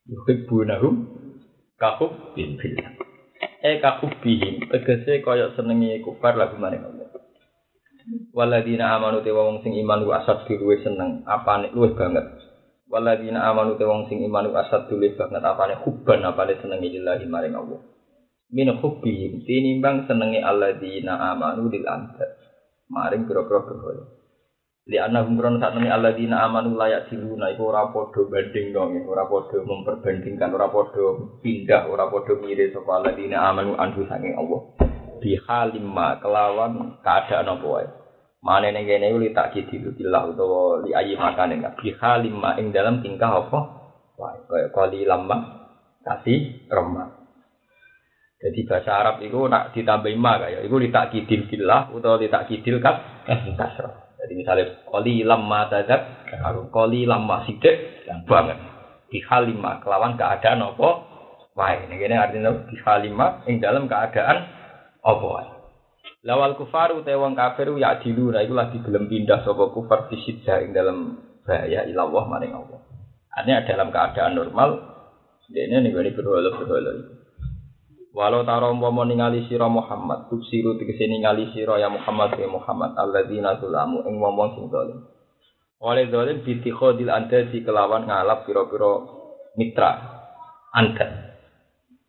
yuhibbunahum kahub bin billah. Eh kahub bihim tegese kaya senenge kufar lagu maring Allah. Waladina amanu te wong sing iman ku asad luwih seneng apane luwih banget. Waladina amanu te wong sing iman ku asad luwih banget apane hubban apane senenge lillahi maring Allah. Min hubbihim tinimbang senenge alladzina amanu lil anta. Maring pira-pira berhala. li anahum krono sak temene alladzina amanu layak diluna iku ora padha banding dong ora padha memperbandingkan ora padha pindah ora padha mirip sapa alladzina amanu anhu saking Allah bi halimma kelawan keadaan apa wae mane ning kene li tak kidilu billah utawa li ayi makane enggak bi halimma ing dalam tingkah apa wae kaya kali lama kasih remah jadi bahasa Arab itu nak ditambah ma kayak itu litak kidil billah utawa litak kidil kas kasroh jadi misalnya koli lama tazak, kalau koli lama sidik banget. Di halima kelawan keadaan apa? Wae, ini gini artinya di halima ing dalam keadaan apa. Lawal kufar utai wong kafir ya dilu, nah itu lagi belum pindah sopo kufar ing dalam bahaya ilallah maring Allah. Artinya dalam keadaan normal, nih gue berdoa berdoa Walau taro umpama ningali sira Muhammad, tuksiru tegese ningali sira ya Muhammad ya Muhammad alladzina zulamu ing wong sing zalim. Oleh zalim bitikhodil anda di kelawan ngalap pira-pira mitra anda.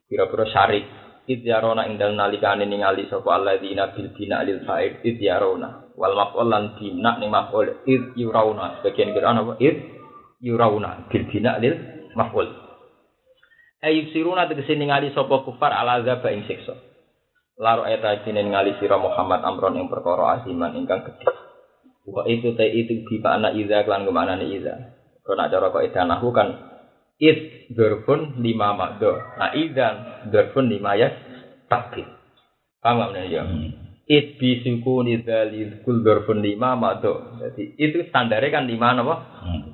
Pira-pira syarik idyarona ing dalem nalikane ningali sapa alladzina bil bina lil fa'id idyarona wal maf'ul lan bina ning maf'ul id yurauna sebagian Quran apa id yurauna bil bina lil maf'ul Ayub siruna tegese ningali sapa kufar ala azab ing siksa. Laro eta kene ningali sira Muhammad amron ing perkara asiman ingkang gedhe. Wa itu te itu bi makna iza lan ke mana iza. Kau nak cara kok idanahu kan id dorfun lima makdo. Nah idan dorfun lima ya takbir. Paham nggak ya? It bi suku nidali kul dorfun lima makdo. Jadi itu standarnya kan lima apa?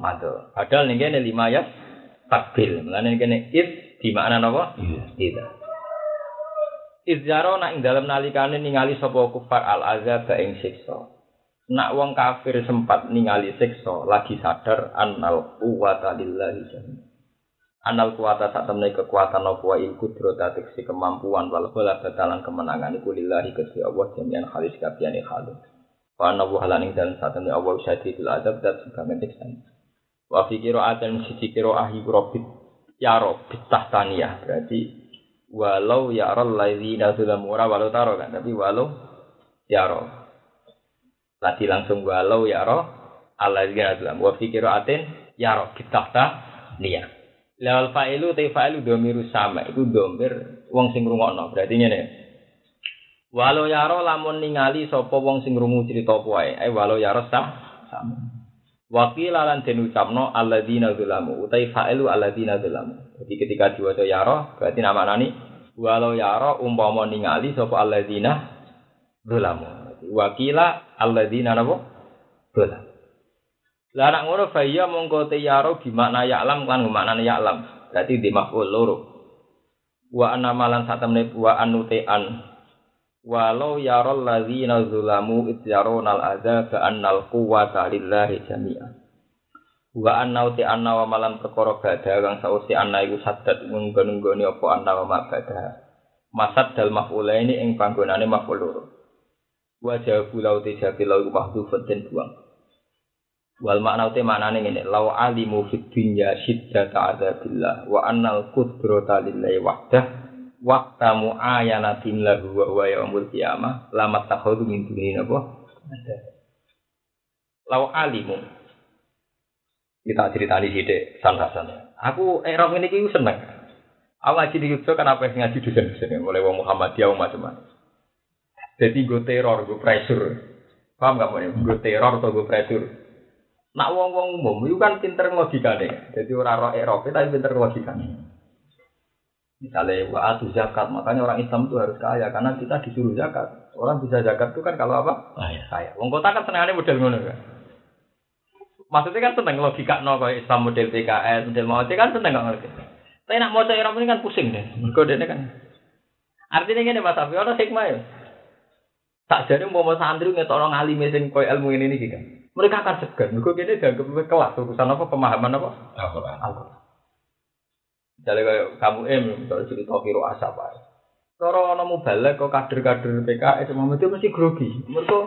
Makdo. Padahal nih kene lima ya takbir. Mulane kene it di makna napa? Iya. Izjaro nak ing dalem nalikane ningali sapa kufar al azab ing siksa. Nak wong kafir sempat ningali siksa lagi sadar annal quwata lillahi jami. Anal kuwata sak temne kekuatan wa il kudrata si kemampuan wal bala batalan kemenangan iku lillahi Gusti Allah jami'an halis kabiyane halu. Wa anna wa halaning dan sak temne Allah syadidul adab dan sebagai teksan. Wa fi qira'atin siji qira'ah rabbit yaro bitah taniyah berarti walau yaro ladzina zalamu ora walau taro kan tapi walau yaro tadi langsung walau yaro alladzina zalamu wa fi qira'atin yaro bitah taniyah lawal fa'ilu te fa'ilu domiru sama itu domir wong sing ngrungokno berarti ngene walau yaro lamun ningali sapa wong sing ngrungu cerita kuwi eh walau yaro sah sama Wakil lan den ucapno alladzina zalamu utai fa'ilu alladzina zalamu. Jadi ketika diwaca yaro berarti nama nani walau yaro umpama ningali sapa alladzina zalamu. Wakila alladzina napa? Zalamu. Lah nak ngono fa mongko te yaro bimakna ya'lam kan maknane ya'lam. Berarti di maf'ul loro. Wa anna malan satemne wa anute an walau yarol ladzina zulamu idzaruna al-adza fa annal quwwata lillahi jami'a wa anna uti anna wa malan perkara badha kang sausi anna iku sadat nggon-nggoni apa anna wa ma badha masad dal maf'ulaini ing panggonane maf'ul loro. Wa jawabu lau te jawabi lau mahdhufun den buang wal makna uti maknane ngene lau alimu fid dunya syiddata adzabillah wa annal qudrata lillahi wahdah waktu mu'ayanatin lahu wa huwa yaumul qiyamah lamat takhudhu min duni napa? Lau alimu. Kita cerita di sini sandasan aku erok ini kiu seneng. Aku ngaji di Yogyakarta kenapa ngaji di sini mulai wong Muhammadiyah macam-macam. Jadi gue teror gue pressure. Paham gak mau gue teror atau gue pressure nak wong wong umum itu kan pinter logikanya jadi orang roh Eropa tapi pinter logikanya Misalnya atu zakat, makanya orang Islam itu harus kaya karena kita disuruh zakat. Orang bisa zakat itu kan kalau apa? Kaya. Kaya. Wong kota kan senangannya model ngono kan. Maksudnya kan seneng logika no kayak Islam model PKS, model mau kan seneng nggak ngerti. Tapi nak mau Islam ini kan pusing deh. Mereka dia kan. Artinya ini Mas Afi, orang hikmah ya. Tak jadi mau santri nggak tolong alim sing koy ilmu ini nih kan. Mereka akan segan. Mereka gini dianggap kelas urusan apa pemahaman apa? Al-Quran. Misalnya kayak kamu em, misalnya cerita kiro asap aja. Kalau mau balik kok kader-kader PKS, semua itu mesti grogi. Mereka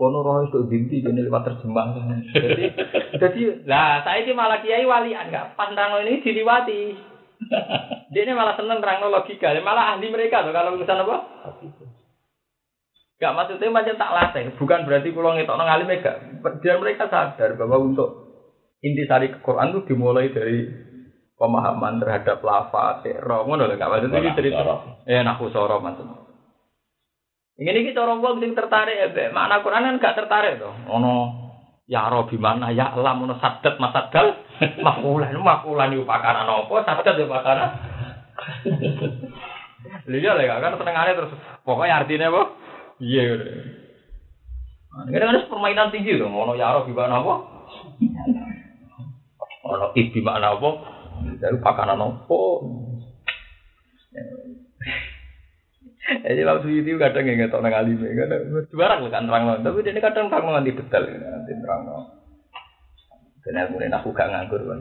kono roh itu dinti ini lewat terjemah. Jadi, jadi, lah saya ini malah kiai walian nggak pandang ini diliwati. Dia ini malah seneng terang logika, malah ahli mereka tuh kalau urusan apa? Gak maksudnya macam tak latih, bukan berarti pulang itu orang alim gak. Biar mereka sadar bahwa untuk intisari ke Quran itu dimulai dari pemahaman terhadap lafaz roh ngono lho gak maksud iki cerita. eh nahu soro maksud. Ini iki cara wong sing tertarik ya makna Quran kan gak tertarik to. Ono ya roh mana ya lam ono sadat masadal makulan makulan iku pakaran apa? Sadat ya pakaran Lihat lah kan senengane terus. Pokoknya artinya apa iya ini kan permainan tinggi tuh ono ya roh mana apa ono ibi makna apa dari pakanan nopo. Jadi waktu itu kadang nggak tahu nang alim, kadang barang kan terang tapi dia kadang terang nanti detail, nanti terang. Dan ilmu aku gak nganggur kan.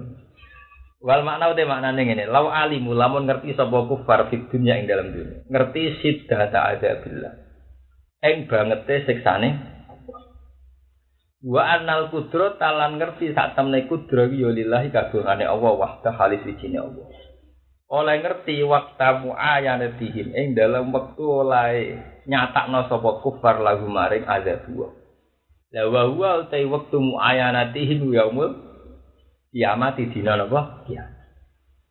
Wal makna uti maknane ngene, law alimu lamun ngerti sapa kufar fid dunya ing dalam dunia. Ngerti siddah ta'ala billah. Eng bangete siksane Wa annal kudro talan ngerti sak temne kudro ya lillahi kagungane Allah wahda halis wijine Allah. Oleh ngerti waktu muayanatihim ing dalam wektu oleh nyatakno sapa kufar lagu maring azab wa. La wa huwa utai wektu muayanatihim yaumul kiamat di dina napa kiamat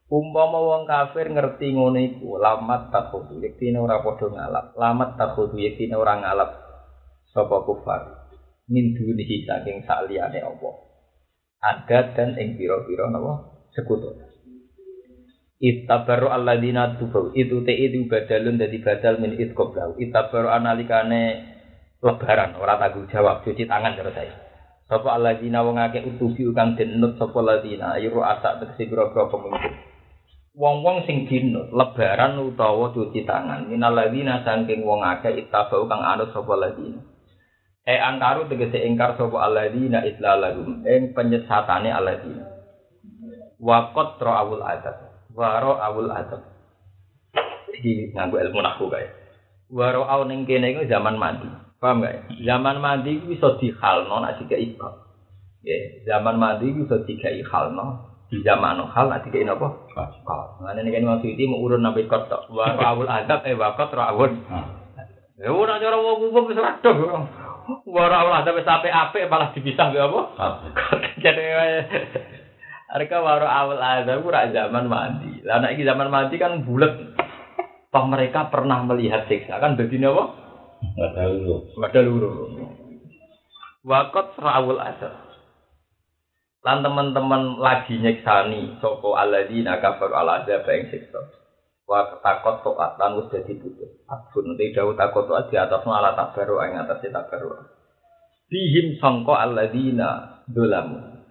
umpama wong kafir ngerti ngono iku lamat takhudu yektine ora padha ngalap. Lamat takhudu yektine ora ngalap sapa kufar. Min dunihi saking saliyane apa adat dan ing pira-pira napa? Sekutu. Ittabaru alladzina tubu. Itu te itu badalun dadi badal min itqoblau ittabaru analikane lebaran ora tanggung jawab cuci tangan terus saya. Sapa alladzina wong akeh utubi kang den nut sapa alladzina ayu asak tegese pira-pira pemimpin. Wong-wong sing dinut lebaran utawa cuci tangan minal ladzina saking wong akeh ittabau kang anut sapa alladzina. E angkaru tegese ingkar sapa alladzina islalahum ing penyesatane alladzina. Wa qatra awul adab. Waro awul adab. Iki nganggo ilmu nahwu kae. Waro aw ning kene iku zaman mandi. Paham gak? Zaman mandi itu bisa dihalno nak tiga ibad. Ya, zaman mandi itu bisa tiga halno. Di zaman hal nak tiga apa? Kal. Mana nih kan maksud itu mau urun nabi kotok. Wa awul adab eh wakot rawun. Ya ora cara wong wis ora dong. Wa awul adab wis apik-apik malah dipisah be apa? Jadi Mereka baru awal adab ora zaman mandi. Lah nek zaman mandi kan bulat. Toh mereka pernah melihat siksa kan begini apa? Ada luru. Ada luru. Wakot rawul asar. Lan teman-teman lagi nyeksani soko aladina kafir ala azab yang siksa. Wa takot toat lan wis dadi putus. Abun te dawuh takot toat di atas ala tabaru ing atas tabaru. Bihim sangka aladina dolamu.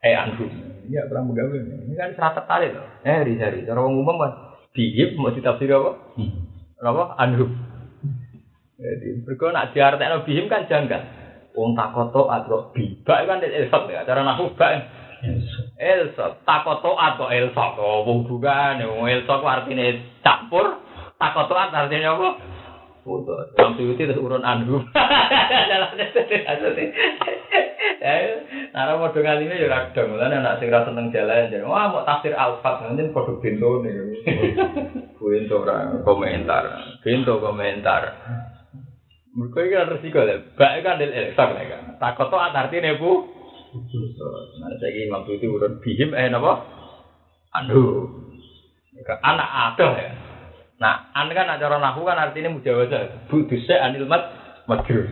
Eh anhum. Ya pernah megawe. Ini kan serata kali loh. Eh hari-hari. Cara umum kan. Bihim mau ditafsir apa? Apa? Anhum. Jadi, mereka nak diartekno bihim kan janggal. Wong takoto atau bibak kan elsot ya, cara nahu bak. Elsot, takoto atau elsot, oh bukan, wong elsot artinya campur, takoto artinya apa? Putus. Yang itu terus urun anhu. Nara mau dengan ini ya radang, lah anak sing rasa seneng jalan jadi wah mau tafsir alfat nanti produk bento nih, bento orang komentar, bento komentar. Mereka ini kan resiko lah. Baik kan del elsak lah kan. Takut tuh artinya bu. Nah saya ini waktu itu urut bihim eh apa? Anu. Anak ada ya. Nah, an kan acara nahu kan artinya mujawaza. Budusnya anil mat madrus.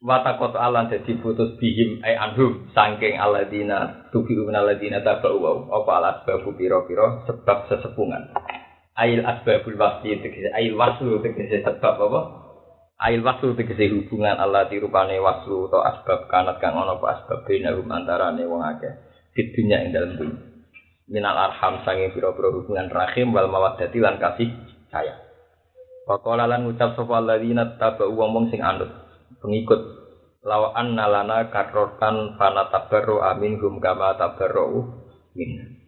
Watakot alan jadi putus bihim ay anhum sangking aladina tubi umin aladina tabau apa alas babu piro piro sebab sesepungan ail asbabul wasli tegese ail waslu tegese sebab apa? Ail waslu tegese hubungan Allah dirupane waslu atau asbab kanat kang ana apa asbab binahum antarane wong akeh di dunya ing dunya. Minal arham sange pira-pira hubungan rahim wal mawaddati lan kasih sayang. Pakola lan ngucap sapa alladzina tabu wong sing anut pengikut lawa anna lana karrotan fana tabarru amin hum kama min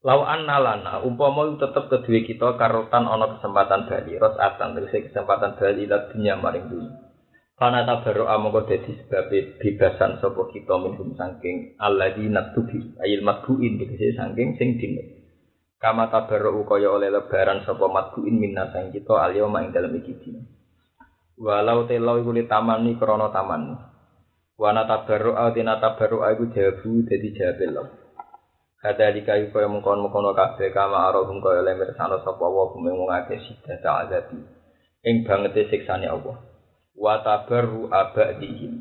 Lau anna lana umpama tetep kedua kita karotan ono kesempatan bali ros atan tegese kesempatan bali ila dunya maring dunya. Kana tabaru amangka dadi sebab bebasan sapa kita minum saking alladzina tubi ayil madbuin tegese saking sing dinut. Kama tabaru kaya oleh lebaran sapa madbuin minna sang kita alyoma ing dalem iki. Walau telo iku tamani krana taman. Wana tabaru atina tabaru iku jawabu dadi jawab Kata di kayu kaya mengkon mengkono kafe kama arohum kaya lemir sana sapa wa bumi mengake sida ta'adabi. Ing banget siksane Allah. Wa tabarru abadihim.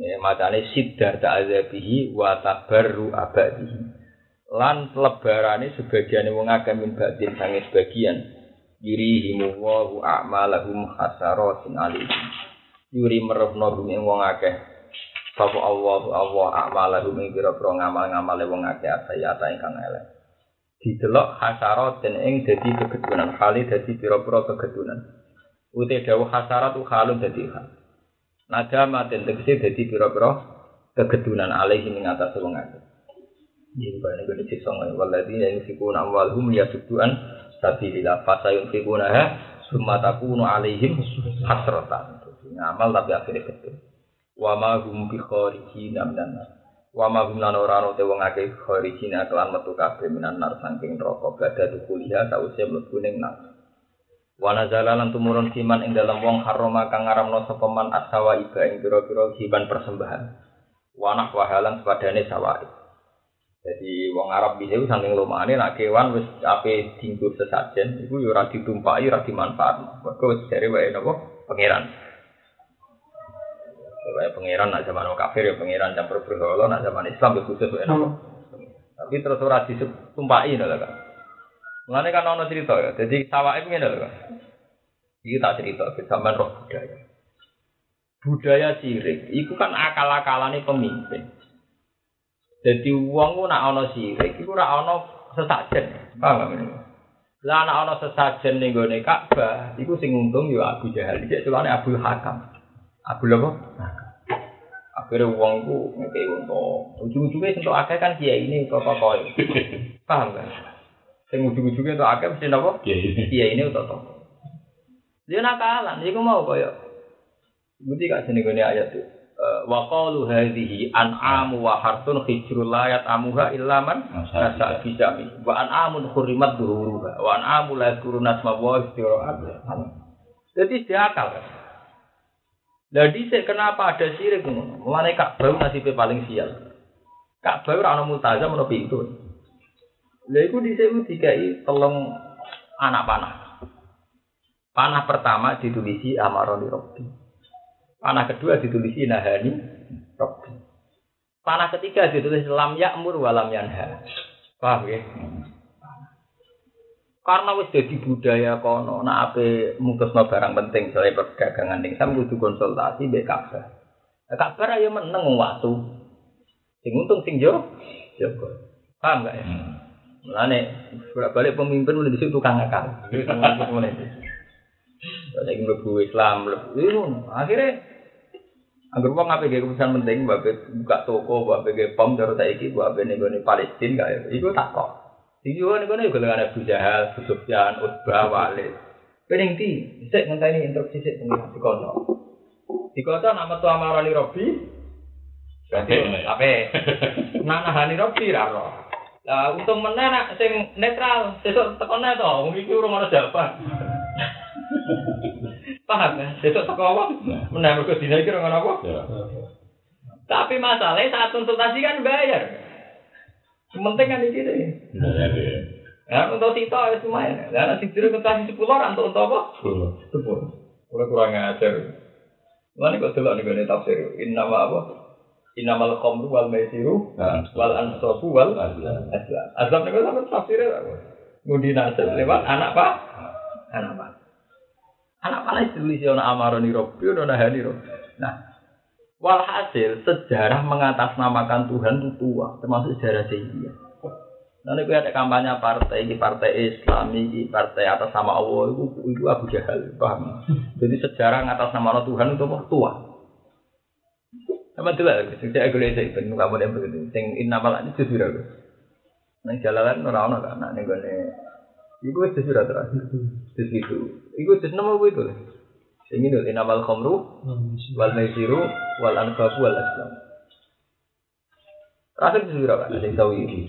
Ya, matane sida ta'adabihi wa tabarru abadihim. Lan lebarane sebagian wong akeh min badin sange sebagian. Yurihimu wa a'malahum hasaratin alihim. Yuri merepno bumi wong akeh Sapa Allah Allah amalahu ing pira-pira ngamal-ngamale wong akeh asayata ingkang elek. Didelok hasarat den ing dadi kegedunan, kali dadi pira-pira kegedunan. Ute dawuh hasarat tu halun dadi hal. Nadama den tegese dadi pira-pira kegedunan alaihi ing atas wong akeh. Iki bane gede sisa ngene waladina yunfikuna amwalhum liyasudduan sabilillah fasayunfikuna summa takunu alaihim hasratan. Ngamal tapi akhirnya betul. Wa ma hum bi kharijina minan nar. Wa hum lan ora te wong akeh kharijina kelan metu kabeh minan nar saking neraka badha kuliah sause mlebu ning nar. Wa nazala lan tumurun siman ing dalam wong haroma kang ngaramno sapa man asawa iba ing pira-pira hiban persembahan. Wa nak wahalan sepadane sawai. Jadi wong Arab bisa itu saking lumane nak kewan wis ape dinggo sesajen iku yo ora ditumpaki ora dimanfaatno. Mergo wis wae napa pangeran. Wae pangeran nak zaman kafir ya pangeran campur berhala nak zaman Islam ya khusus wae napa. Tapi terus ora ditumpaki lho kan. Mulane kan ono cerita ya. Jadi sawake ngene lho kan. Iki tak cerita sampean roh budaya. Budaya sirik iku kan akal-akalane pemimpin. Jadi uang ku nak ono sirik, iku ora ono sesajen. Paham ini? Lah nak ono sesajen ning gone Ka'bah, iku sing untung yo Abu Jahal. Celane Abu Hakam. Abu apa? Akhirnya uang ku ngekei untung. Ujung-ujungnya untuk akeh kan kiai ini kok kok Paham kan? Sing ujung-ujungnya untuk akeh mesti napa? Kiai ini untuk tokoh. Dia nakalan, iku mau koyo. Bukti gak sini gone ayat itu. wa qalu hadhihi an'amu wa hartun hijrul la yat'amuha illa man nasa bijami wa an'amun hurrimat duhuruha wa an'amu la yadhkuruna asma wa istira'at jadi dia akal kan jadi kenapa ada sirik ngono mulane Ka'bah nasibnya paling sial Ka'bah ora ono multazam ono pintu lha iku dhisik dikai telung anak panah panah pertama ditulisi amaroni robbi Panah kedua ditulisi nahani Rabbi. Panah ketiga ditulis lam ya'mur wa lam yanha. Paham ya? Karena wis jadi budaya kono, nak ape mutusno barang penting soalnya perdagangan ning sam kudu konsultasi mbek Ka'bah. Nah, Ka'bah ayo meneng waktu. Sing untung sing yo jaga. Paham gak ya? Mulane bolak-balik pemimpin mulai di situ tukang akal. Mulai Saya ingin lebih Islam, lebih akhirnya Anggur wong apa gaya keputusan penting, bapak buka toko, bapak gaya pom, terus saya iki, bapak nih gue Palestina, gak ya? Iku tak gue nih gue nih gue Abu Jahal, Abu Sufyan, Utbah, Walid. Pening ti, saya ngenteni instruksi sih pengen di kono. Di kono nama tuh amarani Robi. Berarti apa? Nah nahani Robi raro. Lah untung mana nak sing netral, sesuk tekone to, wong iki urung ana jawaban. Paham kan? Besok teko apa? Menang mergo dina iki ora apa? Tapi masalahnya saat konsultasi kan bayar. Penting kan iki deh. Ya, untuk sito ya lumayan. Lah nek sing konsultasi 10 orang untuk untuk apa? 10. 10. Ora kurang ajar. Lan kok delok ning tafsir. Innama apa? Innamal khamru wal maisiru wal ansabu wal azlam. Azlam niku sampe tafsirnya ngundi nasib lewat anak pak? Anak pak. Anak mana ditulis ono amaroni robbi ono nahani. Nah, walhasil sejarah mengatasnamakan Tuhan itu tua, termasuk sejarah Jahiliyah. Nanti gue ada kampanye partai, ini partai Islami, ini partai atas nama Allah, itu, itu Abu Jahal, paham? Jadi sejarah atas nama Tuhan itu tua. Sama tuh lah, saya gue lihat itu, kamu yang begitu, sing innamal ini justru aku. Nang jalanan orang orang kan, nih gue Iku wis sudah terakhir. Terus gitu. Iku wis nama itu. Sing ini inamal khamru wal maisiru wal anfabu wal aslam. Terakhir itu sudah kan sing tahu ini.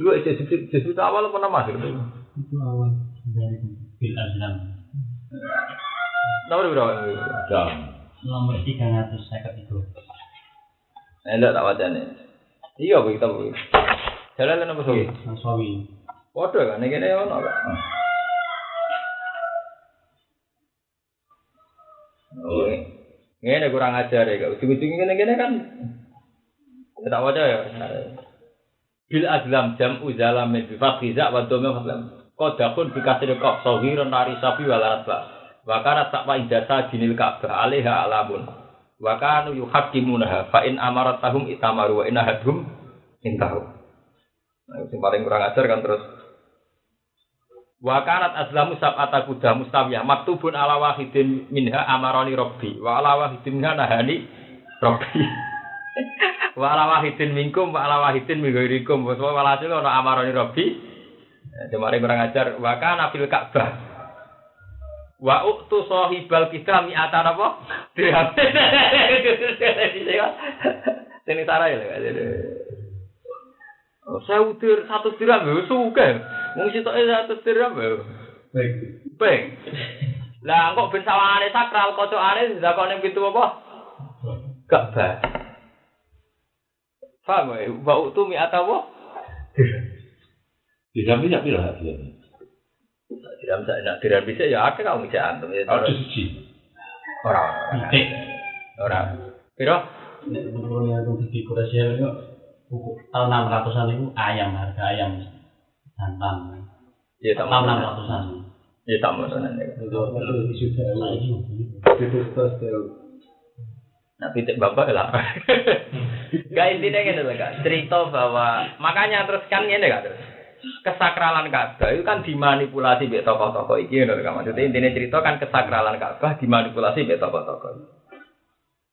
Dulu itu itu awal apa nama itu? Itu awal dari bil azlam. Nomor berapa? Jam. Nomor tiga ratus saya itu. Enggak tak wajahnya. Iya, kita bu. Jalan apa sih? Mas Waduh kan, ini kene ono kan. Oh, ini kurang ajar ya, ujung-ujung gini kan. Tak wajah ya. Bil azlam jam uzalam min bi fathizak wa dhamma faslam. Qadakun bi kasri qaf sahiran nari sapi wal asba. Wa kana taqwa ijasa dinil ka'bah alaiha alamun. Wa fa in amaratahum itamaru wa in ahadhum intahu. Nah, yang paling kurang ajar kan terus Wa kanat azlamu sab'ata kuda mustawiyah maktubun ala wahidin minha amaroni rabbi wa ala wahidin minha nahani rabbi. wa ala wahidin minkum wa ala wahidin min ghairikum. Wa walhasil ana amaroni rabbi. Demare kurang ajar wa kana fil Ka'bah. Wa uktu sahibal kita mi'atan apa? Dirham. Sini sarai lho. Oh, saya utir satu dirham ya suka. Wong sitoke satu dirham ya. Baik. Peng. Lah kok ben sawangane sakral kocokane dilakoni pitu apa? Gak ba. Paham ya? Wa uktu mi'atan apa? Di samping tak pilih hati. Dirham sak nak dirham bisa ya akeh kamu bisa antum ya. Ada siji. Ora. Titik. Ora. Piro? Nek menurut yang di buku tahun 600-an itu ayam harga ayam jantan. Ya tak mau. 600-an. Ya tak mau ya. Untuk itu sudah Nah, lagi. Nah, titik bapak lah. Gak intinya gitu loh kak. Cerita bahwa makanya terus kan ini kak terus. Kesakralan Ka'bah itu kan dimanipulasi oleh tokoh-tokoh iki ngono lho, Kak. Maksudnya intinya cerita kan kesakralan Ka'bah dimanipulasi oleh tokoh-tokoh.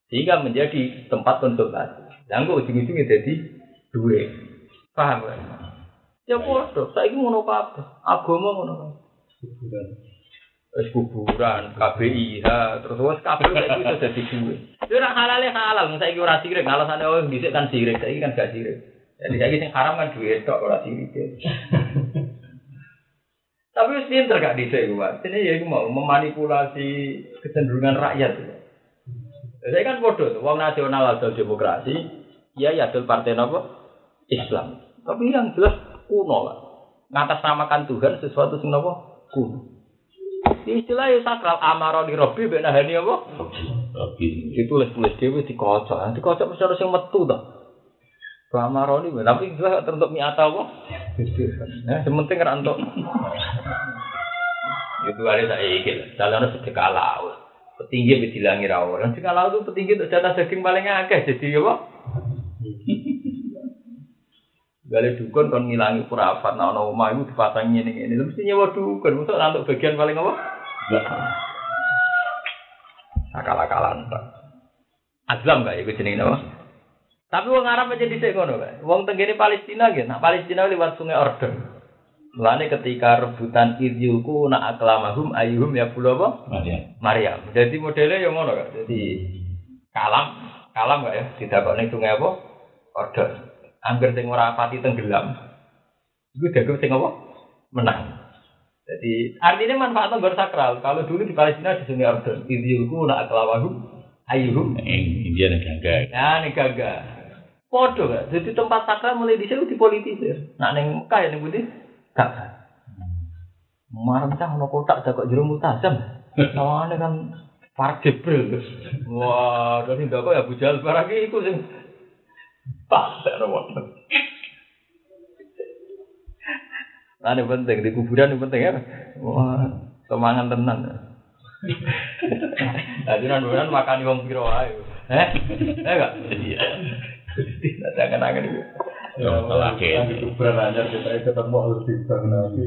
Sehingga menjadi tempat konsultasi. Dan kok ujung-ujungnya jadi duit. Paham kan? Ya bodoh, saya ini ngono kabeh. Agama ngono kabeh. Wis kuburan, KBIH, terus wis kabeh saiki iso dadi duit. Yo ora halal ya halal, saiki ora sirik, alasane oh dhisik kan sirik, saiki kan gak sirik. Jadi saiki sing haram kan duit tok ora sirik. Tapi wis pinter gak dhisik kuwi. Ini ya iku mau memanipulasi kecenderungan rakyat. Saya kan bodoh wong nasional atau demokrasi, ya ya partai apa? Islam. Tapi yang jelas kuno lah. Ngatasnamakan Tuhan sesuatu sing apa? Kuno. Istilah ya sakral amaro di Robi benahani apa? Tapi Ditulis-tulis dhewe dikocok. Nah, dikocok mesti harus yang metu to. Amaro ini, tapi jelas teruntuk miata apa? Nah, sementing ora entuk. Itu ada saya ikut. Jalan sedekah laut. Petinggi bisa dilangi rawol. Sedekah laut itu petinggi untuk jatah daging paling akeh. Jadi apa? Gale dukun kon ngilangi kurafat nah ono omah iku dipasangi ngene ngene. Mesti nyewa dukun untuk nantuk bagian paling apa? Akal-akalan Pak. Azlam gak iku jenenge apa? Tapi wong Arab aja dhisik ngono kae. Wong tenggene Palestina nggih, nah Palestina liwat sungai Ordon. Mulane ketika rebutan idyuku nak aklamahum ayuhum ya pulau apa? Maria. Maryam. Jadi modelnya yang ngono kan. Jadi kalam, kalam gak ya? Tidak kok ning sungai apa? Ordon. Angger sing ora pati tenggelam. Iku dagu sing apa? Menang. Jadi artinya manfaatnya bersakral. Kalau dulu di Palestina di sungai Ordon, idyuku nak aklamahum ayuhum India negara. Ya nih gagah. Podo gak. Jadi tempat sakral mulai di sini dipolitisir. Nah neng Mekah ya neng Budi gak. Marah cah ono kotak jago jero multazam. Sawane kan Park Jibril. Wah, dari ndak kok ya bujal barang iku sing pas wonten. Nah, ini penting di kuburan ini penting ya. Wah, semangat tenan. Jadi nanduran makan wong piro ae. Eh? Eh enggak? Iya. Jangan angen itu. Ya, lagi. Kuburan aja kita ketemu harus bintang nabi.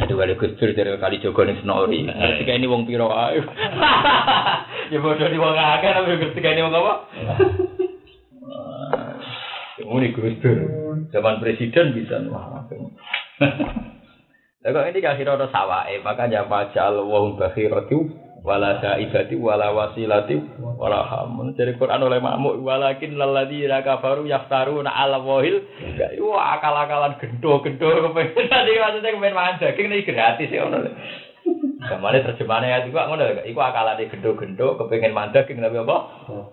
Aduh, ada kusur dari kali Jogo ning Senori. Ketika ini wong piro ae. Ya bodoh di wong akeh tapi ketika ini wong apa? Ini Gus Dur. Zaman presiden bisa wah. Lah kok ini akhirnya ada sawae, makanya majal wa hum bakhiratu wala saibati wala wasilati wala hamun. Jadi Quran oleh makmuk walakin lalladzina kafaru yaftaruna ala wahil. Wah akal-akalan gendo-gendo kepengen tadi maksudnya kepengen mangan daging ini gratis ya ngono. Kemarin terjemahannya ya juga ngono lho. Iku akalane gendo-gendo kepengen mangan daging tapi apa?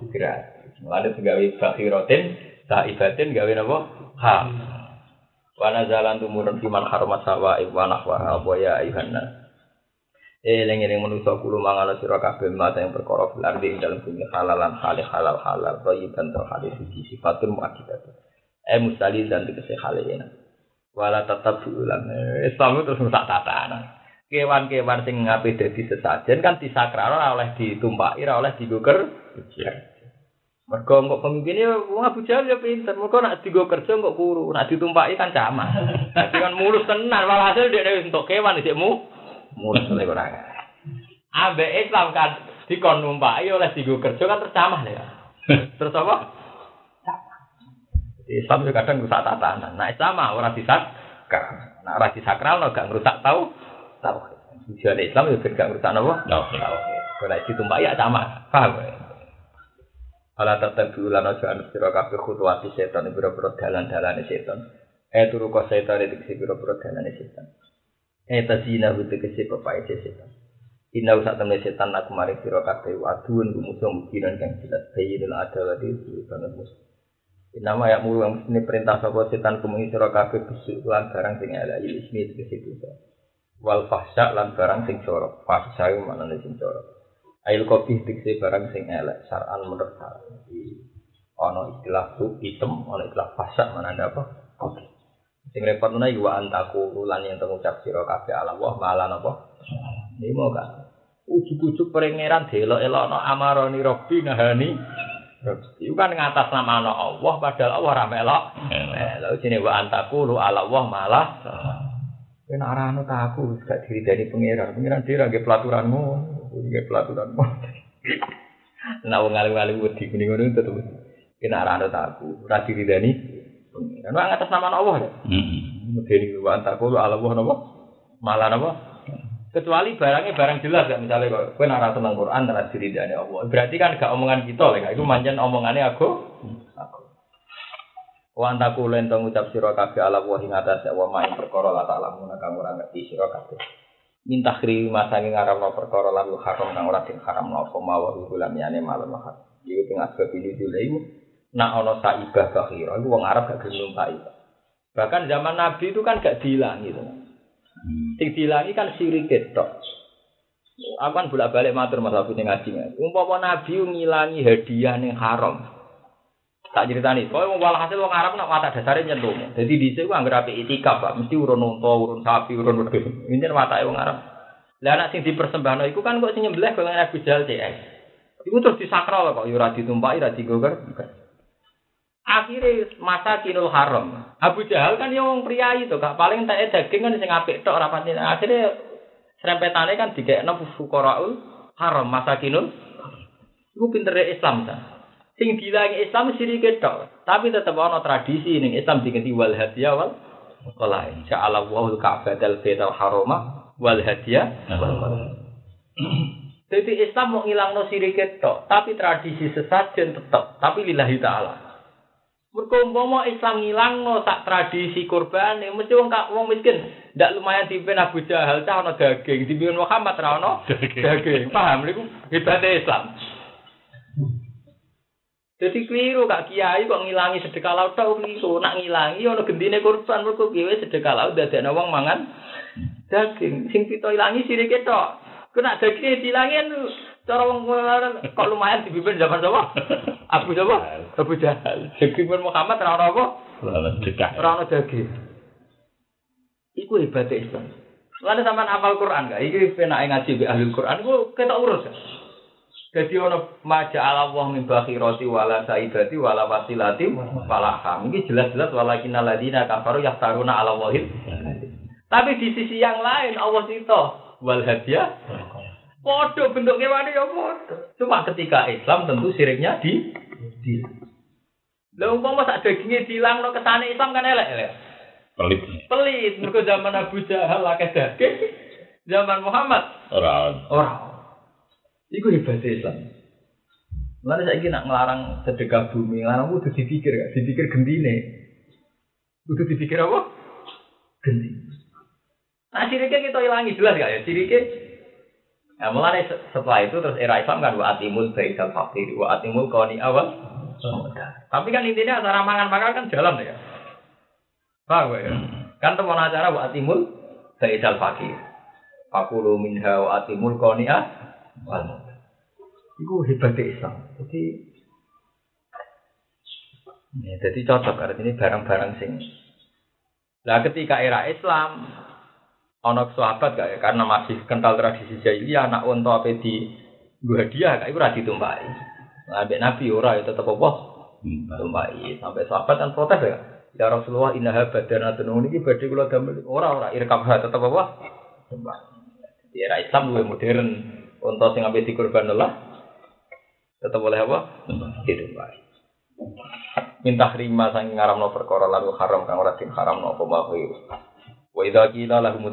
Gratis. Mulane gawe bakhiratin saibatin gawe napa? Ha. Wana jalan tumurun fiman harma sawa iwanah wa ya ayuhan nas. Eling eling manusa kulo mangala sira kabeh mata yang perkara fil ardi ing dalem bumi halalan halal halal halal thayyiban tur hadis iki sifatun muakkidat. Eh mustali dan dikese halena. Wala tetap ulang. Islam itu terus tak tatanan. Kewan-kewan sing ngape dadi sesajen kan disakral oleh ditumpaki ora oleh diguger. Mergo kok pemimpinnya wong Abu Jahal ya pinter. Mergo nak digo kerja kok kuru, nak ditumpaki kan camas. Dadi kan mulus tenan, walhasil dia wis entuk kewan dikmu mulus oleh ora. Ambek Islam kan dikon numpaki oleh digo kerja kan tercamah ya. Terus apa? Islam juga kadang rusak tatanan. Nah Islam mah ora disakral. Nah ora disakral no gak ngrusak tau tau. Tujuan Islam juga gak ngrusak napa? Tauhid. Kalau ditumpaki ya sama. Paham ya? Ala tatabi ulan aja anu sira kabeh khutuwati setan biro-biro dalan-dalane setan. Eh turu kok setan itu kese biro-biro dalane setan. Eh tazina hutu kese pepai setan. Inna usah temen setan aku mari sira kabeh aduun musuh mukiran kang jelas bayyinul adawati banget musuh. Inama ya mulu yang mesti perintah sapa setan kumuni sira kabeh bisu lan barang sing ala ismi itu kese Wal fahsya lan barang sing jorok. Fahsya mana sing jorok. Ail kopi diksi barang sing elek saran menurut. Jadi ono istilah tu hitam, ono istilah pasak mana ada apa? Kopi. Sing repot mana wa antaku ulan yang tengucap siro kafe ala wah malah apa? Ini mau kan? Ujuk-ujuk perengeran delo elok no amaroni robi nahani. Itu kan ngatas nama no Allah padahal Allah ramelok. Lalu sini wa antaku lu ala wah malah. Kena arah taku gak diri dari pangeran. Pangeran dia lagi pelaturanmu. Ini pelaturan mau. Nah, wong ngalim-ngalim wedi kuning ngono tetep. Kena arah aku, ora diridani. Kan wong atas nama Allah ya. Heeh. Medeni wa antaku ala Allah napa? Malah napa? Kecuali barangnya barang jelas ya misalnya kok kowe ora seneng Quran ora diridani Allah. Berarti kan gak omongan kita lek itu manjen omongannya aku. Aku. Wa antaku lentong ucap sira kabeh ala wa ing atas wa main perkara la ta'ala mun kang ora ngerti sira kabeh. Minta kri masangi ngaramno perkara lan haram kang ora den haramno apa mawon bulan yane malam haram. Iki teng asbab ini dulu iku nak ana saibah bakhira iku wong Arab gak gelem numpai. Bahkan zaman Nabi itu kan gak dihilangi itu. Sing dihilangi kan sirik tok. Aku kan bolak-balik matur Mas Abu sing ngaji. Umpama Nabi ngilangi hadiah ning haram. Tak ceritani, kowe wong walhasil wong Arab nak watak dasare nyentuh. Jadi dhisik ku anggere apik itikaf, Pak. Mesti urun unta, urun sapi, urun wedhus. Ini watake wong Arab. Lah anak sing dipersembahno iku kan kok sing nyembelih kok Abu Jahal CS. Iku terus disakral kok ya ora ditumpaki, ora digoker. Akhirnya masa kinul haram. Abu Jahal kan ya wong priayi to, gak paling tak daging kan sing apik tok ora pati. Akhirnya serempetane kan dikekno fuqaraul haram masa kinul. Iku pintere Islam ta. Sing dilangi Islam sirik tok, tapi tetep ana tradisi ning Islam diganti wal hadiah wal qalain. Ja'ala Allahul Ka'batal Baitul Harama wal hadiah wal qalain. Jadi Islam mau ngilangno sirik tok, tapi tradisi sesajen tetep, tapi lillahi taala. Mergo umpama Islam ngilangno sak tradisi kurban, mesti wong kak wong miskin ndak lumayan dipimpin Abu Jahal cah ana daging, dipimpin Muhammad ra ono daging. Paham niku hebate Islam. Jadi keliru kak kiai kok ngilangi sedekah laut tau keliru. Nak ngilangi ono gendine kurban mergo kiai sedekah laut dadekno wong mangan daging. Sing kita ilangi tok. Kena daging dilangi cara wong kok lumayan dipimpin zaman sapa? Abu sapa? Abu Jahal. Daging Muhammad ora ono apa? Ora sedekah. Ora ono daging. Iku hebat Islam. Lalu sampean hafal Quran gak? Iki penake ngaji be ahli Quran ku ketok urus. Jadi ono maja ala wah min bakhirati wala saibati wala wasilati wala ham. Ini jelas-jelas walakin aladina kafaru yahtaruna ala wahid. Tapi di sisi yang lain Allah itu wal hadiah. Podo bentuk kewane ya podo. Cuma ketika Islam tentu siriknya di di. Lah umpama sak daginge dilangno kesane Islam kan elek-elek. Pelit. Pelit mergo zaman Abu Jahal akeh daging. Zaman Muhammad Ora. ora. Iku hebat Islam. Mulane saiki nak ngelarang sedekah bumi, ngelarang kudu dipikir gak? Dipikir gendine. Kudu dipikir apa? Gendine. Nah, siriknya kita hilangi jelas gak ya? Siriknya Nah, mulai setelah itu terus era Islam kan wa atimul baikal fakir wa atimul koni awal. Tapi kan intinya acara mangan-mangan kan jalan ya. Paham ya? Kan teman acara wa atimul baikal fakir. Fakulu minha wa atimul wal Iku hebat Islam. Jadi ya, jadi cocok artinya barang-barang sing. Lah ketika era Islam ana sahabat gak ya karena masih kental tradisi jahiliyah anak unta apa di gua hadiah kayak ora ditumpaki. Nah, ambek Nabi ora ya tetep apa? Tumpaki. Sampai sahabat kan protes ya. Ya Rasulullah innaha badanatun niki badhe kula damel ora ora irkabha tetep apa? Tumpaki. Di era Islam luwih modern. Unta sing ambil dikorban Allah tetep boleh apa? Ditumpaki. Minta terima saking ngaramno perkara lalu haram kang ora haram apa mau. Wa idza qila lahum